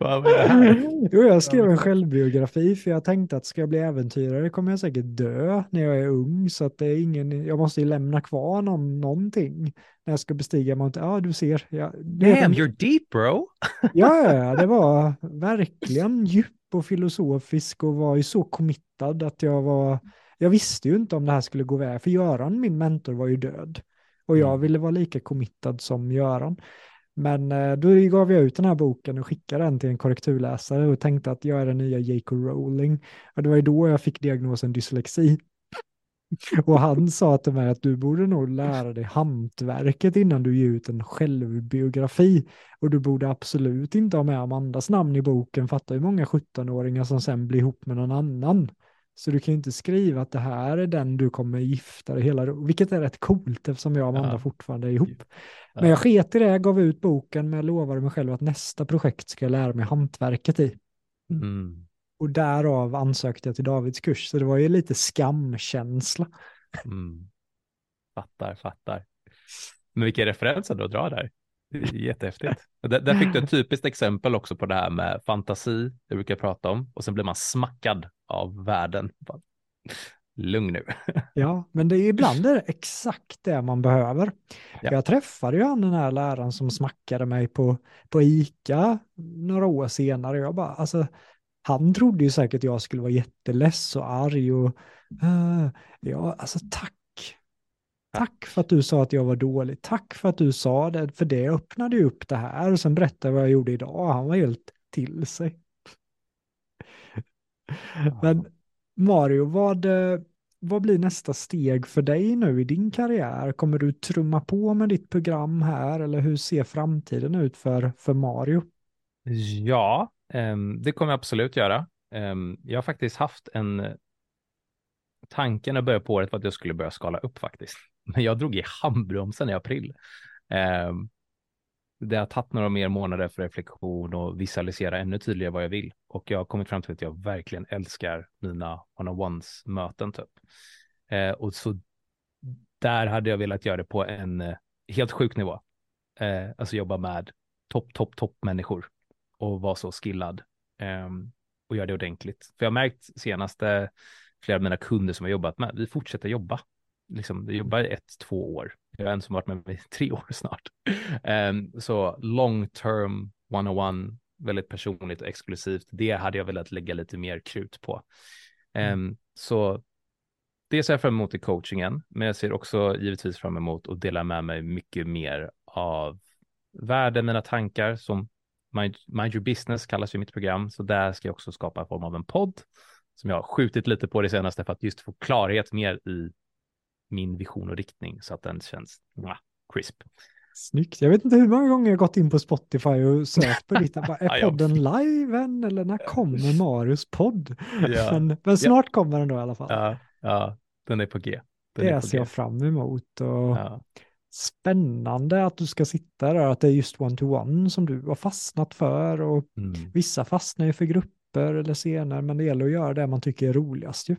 Här? Jo, jag skrev en självbiografi för jag tänkte att ska jag bli äventyrare kommer jag säkert dö när jag är ung så att det är ingen, jag måste ju lämna kvar någon, någonting när jag ska bestiga Mount, ja du ser. Ja, Damn, you're deep bro. ja, ja, det var verkligen djup och filosofisk och var ju så committad att jag var, jag visste ju inte om det här skulle gå väg, för Göran, min mentor, var ju död. Och jag Mm. ville vara lika committad som Göran. Men eh, då gav jag ut den här boken och skickade den till en korrekturläsare och tänkte att jag är den nya J.K. Rowling. Och det var ju då jag fick diagnosen dyslexi. Och han sa till mig att du borde nog lära dig hantverket innan du ger ut en självbiografi. Och du borde absolut inte ha med Amandas namn i boken. Fattar hur många 17-åringar som sen blir ihop med någon annan. Så du kan ju inte skriva att det här är den du kommer gifta dig hela, vilket är rätt coolt eftersom jag och Amanda Ja. fortfarande är ihop. Ja. Men jag sket i det, gav ut boken, men jag lovade mig själv att nästa projekt ska jag lära mig hantverket i. Mm. Och därav ansökte jag till Davids kurs, så det var ju lite skamkänsla. Mm. Fattar, fattar. Men vilka referenser du drar där. Jättehäftigt. Där, där fick du ett typiskt exempel också på det här med fantasi, det brukar jag prata om, och sen blir man smackad av världen. Lugn nu. Ja, men det är ibland är det exakt det man behöver. Ja. Jag träffade ju han den här läraren som smackade mig på, på ICA några år senare. Jag bara, alltså, han trodde ju säkert jag skulle vara jätteless och arg och uh, ja, alltså tack. Tack för att du sa att jag var dålig. Tack för att du sa det, för det öppnade ju upp det här. Och sen berättade jag vad jag gjorde idag. Han var helt till sig. Men Mario, vad, eh, vad blir nästa steg för dig nu i din karriär? Kommer du trumma på med ditt program här eller hur ser framtiden ut för, för Mario? Ja, Ehm, det kommer jag absolut göra. Ehm, jag har faktiskt haft en eh, Tanken när börja började på året var att jag skulle börja skala upp faktiskt. Men jag drog i handbromsen i april. Ehm, det har tagit några mer månader för reflektion och visualisera ännu tydligare vad jag vill. Och jag har kommit fram till att jag verkligen älskar mina one-on-ones möten typ. Och så där hade jag velat göra det på en eh, helt sjuk nivå. Alltså jobba med topp, topp, topp människor och vara så skillad ehm, och göra det ordentligt. För jag har märkt senaste flera av mina kunder som jag jobbat med, vi fortsätter jobba. Liksom, vi jobbar i ett, två år. Jag har en som varit med mig i tre år snart. Ehm, så long term, one-on-one, väldigt personligt och exklusivt. Det hade jag velat lägga lite mer krut på. Ehm, Så det ser jag fram emot i coachingen, men jag ser också givetvis fram emot att dela med mig mycket mer av världen, mina tankar som Mind, Mind Your Business kallas ju mitt program, så där ska jag också skapa en form av en podd som jag har skjutit lite på det senaste för att just få klarhet mer i min vision och riktning så att den känns mwah, crisp. Snyggt. Jag vet inte hur många gånger jag gått in på Spotify och sökt på Ja, är podden live än? Eller när kommer Marius podd? Ja. Men, men snart kommer den då i alla fall. Ja, ja den är på G. Den är det på ser jag fram emot. Och Ja. Spännande att du ska sitta där, att det är just one-to-one som du har fastnat för och Mm. vissa fastnar ju för grupper eller scener, men det gäller att göra det man tycker är roligast ju.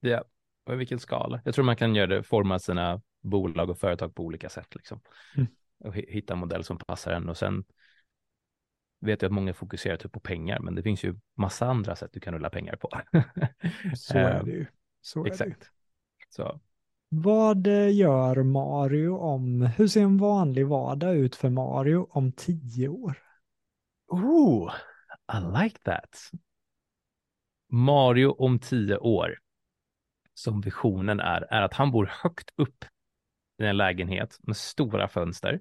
Ja, och i vilken skala? Jag tror man kan göra det, forma sina bolag och företag på olika sätt liksom. Mm. Och hi- hitta en modell som passar en och sen vet jag att många fokuserar typ på pengar, men det finns ju massa andra sätt du kan rulla pengar på. Så är Eh, det ju. Så är det ju. Exakt. Så vad eh, gör Mario om, hur ser en vanlig vardag ut för Mario om tio år? Ooh, I like that. Mario om tio år, som visionen är, är att han bor högt upp i en lägenhet med stora fönster.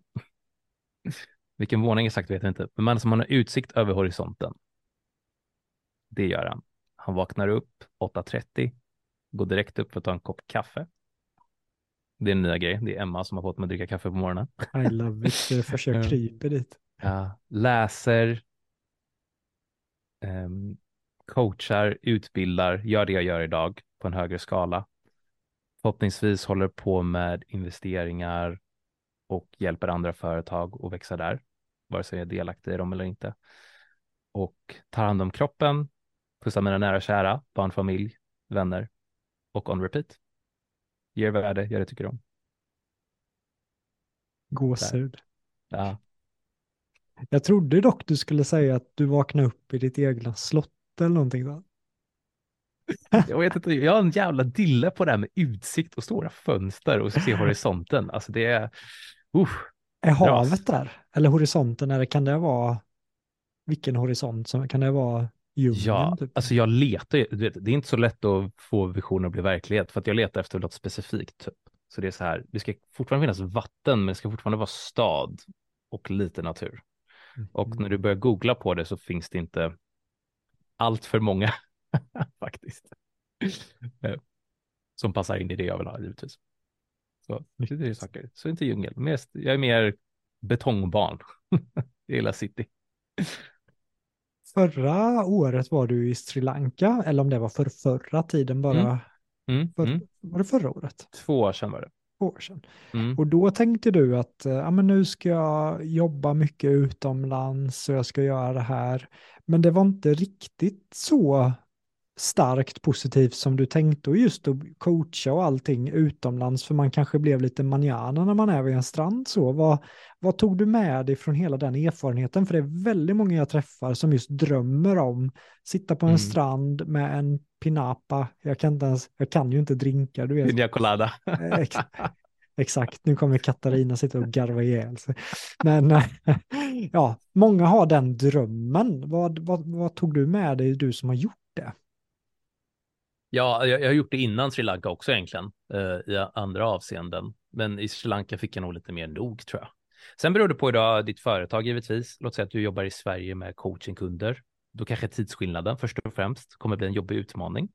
Vilken våning exakt vet jag inte, men man som har utsikt över horisonten. Det gör han. Han vaknar upp 8.30, går direkt upp för att ta en kopp kaffe. Det är en nya grej. Det är Emma som har fått mig att dricka kaffe på morgonen. I love it, det försök Ja. kryper dit. Ja, läser, ehm, coachar, utbildar, gör det jag gör idag på en högre skala. Förhoppningsvis håller på med investeringar och hjälper andra företag att växa där, vare sig jag är delaktig i dem eller inte. Och tar hand om kroppen, pussar mina nära och kära, barn, familj, vänner och on repeat. Ger värde, gör det jag tycker om. Gåshud. Ja, Jag trodde dock du skulle säga att du vaknade upp i ditt egna slott eller någonting. Va? Jag vet inte, jag har en jävla dille på det här med utsikt och stora fönster och se horisonten. Alltså det är, usch, Är Dras. havet där? Eller horisonten, eller kan det vara, vilken horisont? Som, kan det vara djungeln? ja, typ? alltså jag letar ju, det är inte så lätt att få visioner att bli verklighet för att jag letar efter något specifikt. Typ. Så det är så här, det ska fortfarande finnas vatten, men det ska fortfarande vara stad och lite natur. Och Mm. när du börjar googla på det så finns det inte allt för många faktiskt. Eh, Som passar in i det jag vill ha givetvis. Så det är saker. Så inte djungel. Mest, jag är mer betongbarn. jag gillar city. Förra året var du i Sri Lanka, eller om det var för förra tiden bara. Mm. Mm, För, mm. Var det förra året? Två år sedan var det. Två år sedan. Mm. Och då tänkte du att eh, ja, men nu ska jag jobba mycket utomlands och jag ska göra det här. Men det var inte riktigt så starkt positivt som du tänkte och just att coacha och allting utomlands för man kanske blev lite manjana när man är vid en strand så. Vad, vad tog du med dig från hela den erfarenheten? För det är väldigt många jag träffar som just drömmer om sitta på en Mm. strand med en pinapa. Jag kan inte ens, jag kan ju inte drinka, du vet. Pina colada. Ex exakt, nu kommer Katarina sitta och garva ihjäl sig. Men eh, ja, många har den drömmen. Vad, vad, vad tog du med dig, du som har gjort det? Ja, jag, jag har gjort det innan Sri Lanka också egentligen, eh, i andra avseenden. Men i Sri Lanka fick jag nog lite mer nog tror jag. Sen beror det på idag ditt företag givetvis. Låt säga att du jobbar i Sverige med coachingkunder. Då kanske tidsskillnaden först och främst kommer bli en jobbig utmaning.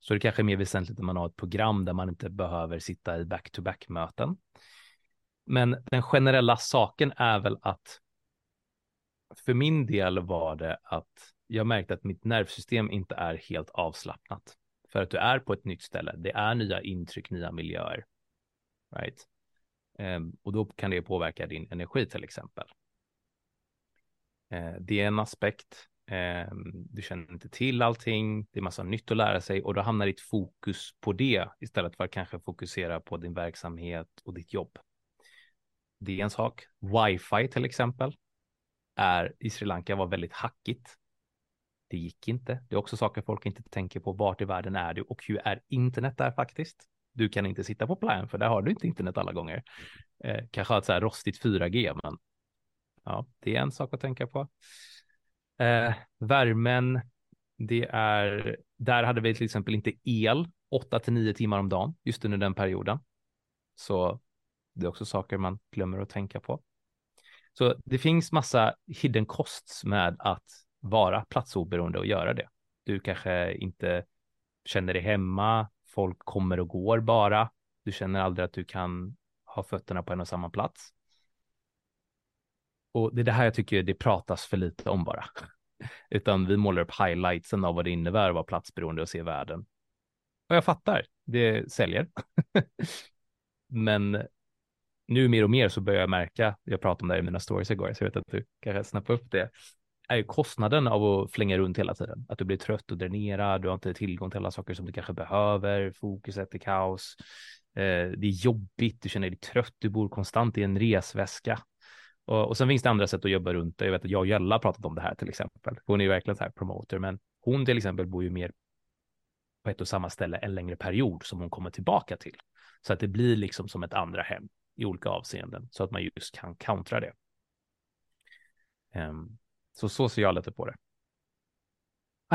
Så det kanske är mer väsentligt när man har ett program där man inte behöver sitta i back-to-back möten. Men den generella saken är väl att för min del var det att jag märkte att mitt nervsystem inte är helt avslappnat. För att du är på ett nytt ställe. Det är nya intryck, nya miljöer. Right? Ehm, och då kan det påverka din energi till exempel. Ehm, det är en aspekt. Ehm, du känner inte till allting. Det är massa nytt att lära sig och då hamnar ditt fokus på det istället för att kanske fokusera på din verksamhet och ditt jobb. Det är en sak. Wifi till exempel är i Sri Lanka var väldigt hackigt. Det gick inte. Det är också saker folk inte tänker på. Vart i världen är du och hur är internet där faktiskt? Du kan inte sitta på plan för där har du inte internet alla gånger. Eh, kanske ha ett så här rostigt 4G, men ja, det är en sak att tänka på. Eh, värmen, det är, där hade vi till exempel inte el 8 till 9 timmar om dagen just under den perioden. Så det är också saker man glömmer att tänka på. Så det finns massa hidden costs med att vara platsoberoende och göra det. Du kanske inte känner dig hemma, folk kommer och går bara. Du känner aldrig att du kan ha fötterna på en och samma plats. Och det är det här jag tycker det pratas för lite om bara. Utan vi målar upp highlightsen av vad det innebär att vara platsberoende och se världen. Och jag fattar, det säljer. Men nu mer och mer så börjar jag märka, jag pratade om det här i mina stories igår, så jag vet att du kanske snappar upp det, är ju kostnaden av att flänga runt hela tiden. Att du blir trött och dränerad, du har inte tillgång till alla saker som du kanske behöver, fokuset är kaos, eh, det är jobbigt, du känner dig trött, du bor konstant i en resväska. Och, och sen finns det andra sätt att jobba runt det. Jag vet att jag och Jella har pratat om det här till exempel. Hon är ju verkligen så här promoter, men hon till exempel bor ju mer på ett och samma ställe en längre period som hon kommer tillbaka till. Så att det blir liksom som ett andra hem i olika avseenden så att man just kan kontra det. Um, så så ser jag lite på det.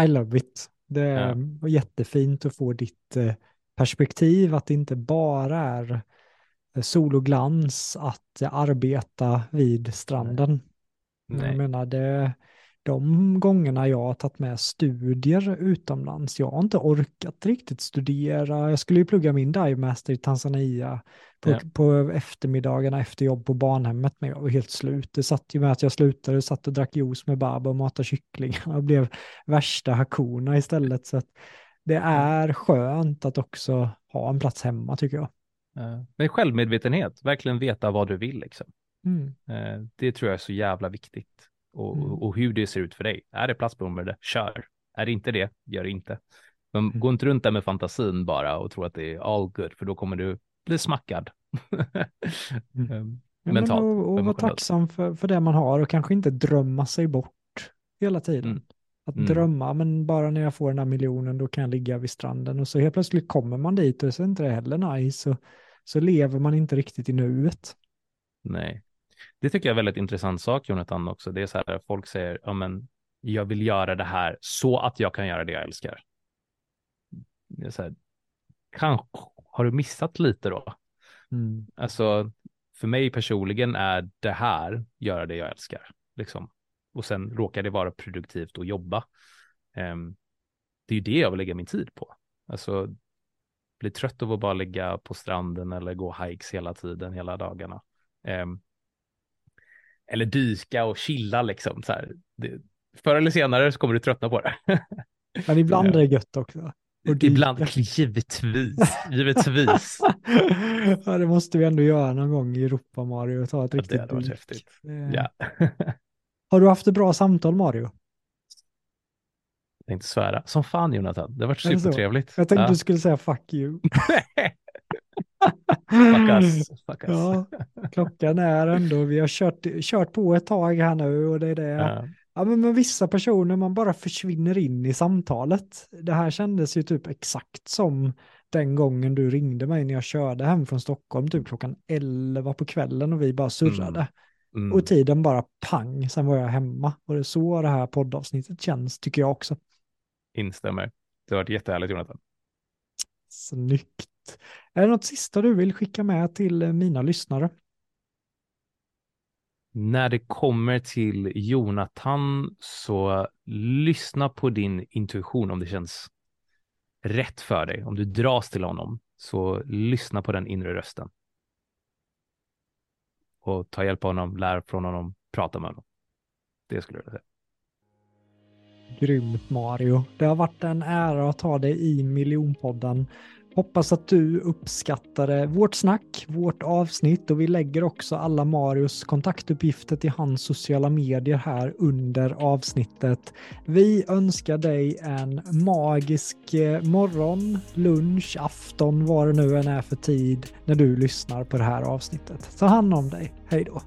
I love it. Det är ja. jättefint att få ditt eh, perspektiv, att det inte bara är eh, sol och glans att arbeta vid stranden. Nej. Jag menar, det, de gångerna jag har tagit med studier utomlands, jag har inte orkat riktigt studera. Jag skulle ju plugga min dive master i Tanzania på, ja. på eftermiddagarna efter jobb på barnhemmet, men jag var helt slut. Det satt ju med att jag slutade, satt och drack juice med Baba och matade kycklingar och blev värsta hakuna istället. Så det är skönt att också ha en plats hemma tycker jag. Ja. Men självmedvetenhet, verkligen veta vad du vill liksom. Mm. Eh, det tror jag är så jävla viktigt och, mm. och hur det ser ut för dig. Är det platsbombade, kör. Är det inte det, gör det inte. Men mm. gå inte runt där med fantasin bara och tro att det är all good, för då kommer du bli smackad. mm. Ehm, mentalt. Ja, och, och vara tacksam för, för det man har och kanske inte drömma sig bort hela tiden. Mm. Att mm. drömma, men bara när jag får den här miljonen då kan jag ligga vid stranden och så helt plötsligt kommer man dit och så är inte det heller nice och så lever man inte riktigt i nuet. Nej, det tycker jag är väldigt intressant sak, Jonathan, också. Det är så här, folk säger, ja men, jag vill göra det här så att jag kan göra det jag älskar. Det är så här, kanske har du missat lite då? Mm. Alltså, för mig personligen är det här göra det jag älskar, liksom. Och sen råkar det vara produktivt och jobba. Um, det är ju det jag vill lägga min tid på. Alltså, bli trött av att bara ligga på stranden eller gå hikes hela tiden, hela dagarna. Um, eller dyka och chilla liksom. Så här. Det, förr eller senare så kommer du tröttna på det. Men ibland är det gött också. Ibland, givetvis, givetvis. ja, det måste vi ändå göra någon gång i Europa, Mario, ta ett ja, riktigt det häftigt. Ja. Har du haft ett bra samtal, Mario? Jag tänkte svära. Som fan, Jonathan. Det har varit supertrevligt. Jag tänkte ja. du skulle säga fuck you. Fuck us. Fuck us. Ja, klockan är ändå, vi har kört, kört på ett tag här nu och det är det. Ja. Ja, men med vissa personer man bara försvinner in i samtalet. Det här kändes ju typ exakt som den gången du ringde mig när jag körde hem från Stockholm, typ klockan 11 på kvällen och vi bara surrade. Mm. Mm. Och tiden bara pang, sen var jag hemma. Och det är så det här poddavsnittet känns, tycker jag också. Instämmer. Det har varit jättehärligt, Jonathan. Snyggt. Är det något sista du vill skicka med till mina lyssnare? När det kommer till Jonathan så lyssna på din intuition om det känns rätt för dig. Om du dras till honom så lyssna på den inre rösten. Och ta hjälp av honom, lär från honom, prata med honom. Det skulle jag säga. Grymt Mario. Det har varit en ära att ha dig i miljonpodden. Hoppas att du uppskattade eh, vårt snack, vårt avsnitt och vi lägger också alla Marios kontaktuppgifter till hans sociala medier här under avsnittet. Vi önskar dig en magisk eh, morgon, lunch, afton, vad det nu än är för tid när du lyssnar på det här avsnittet. Ta hand om dig. Hej då!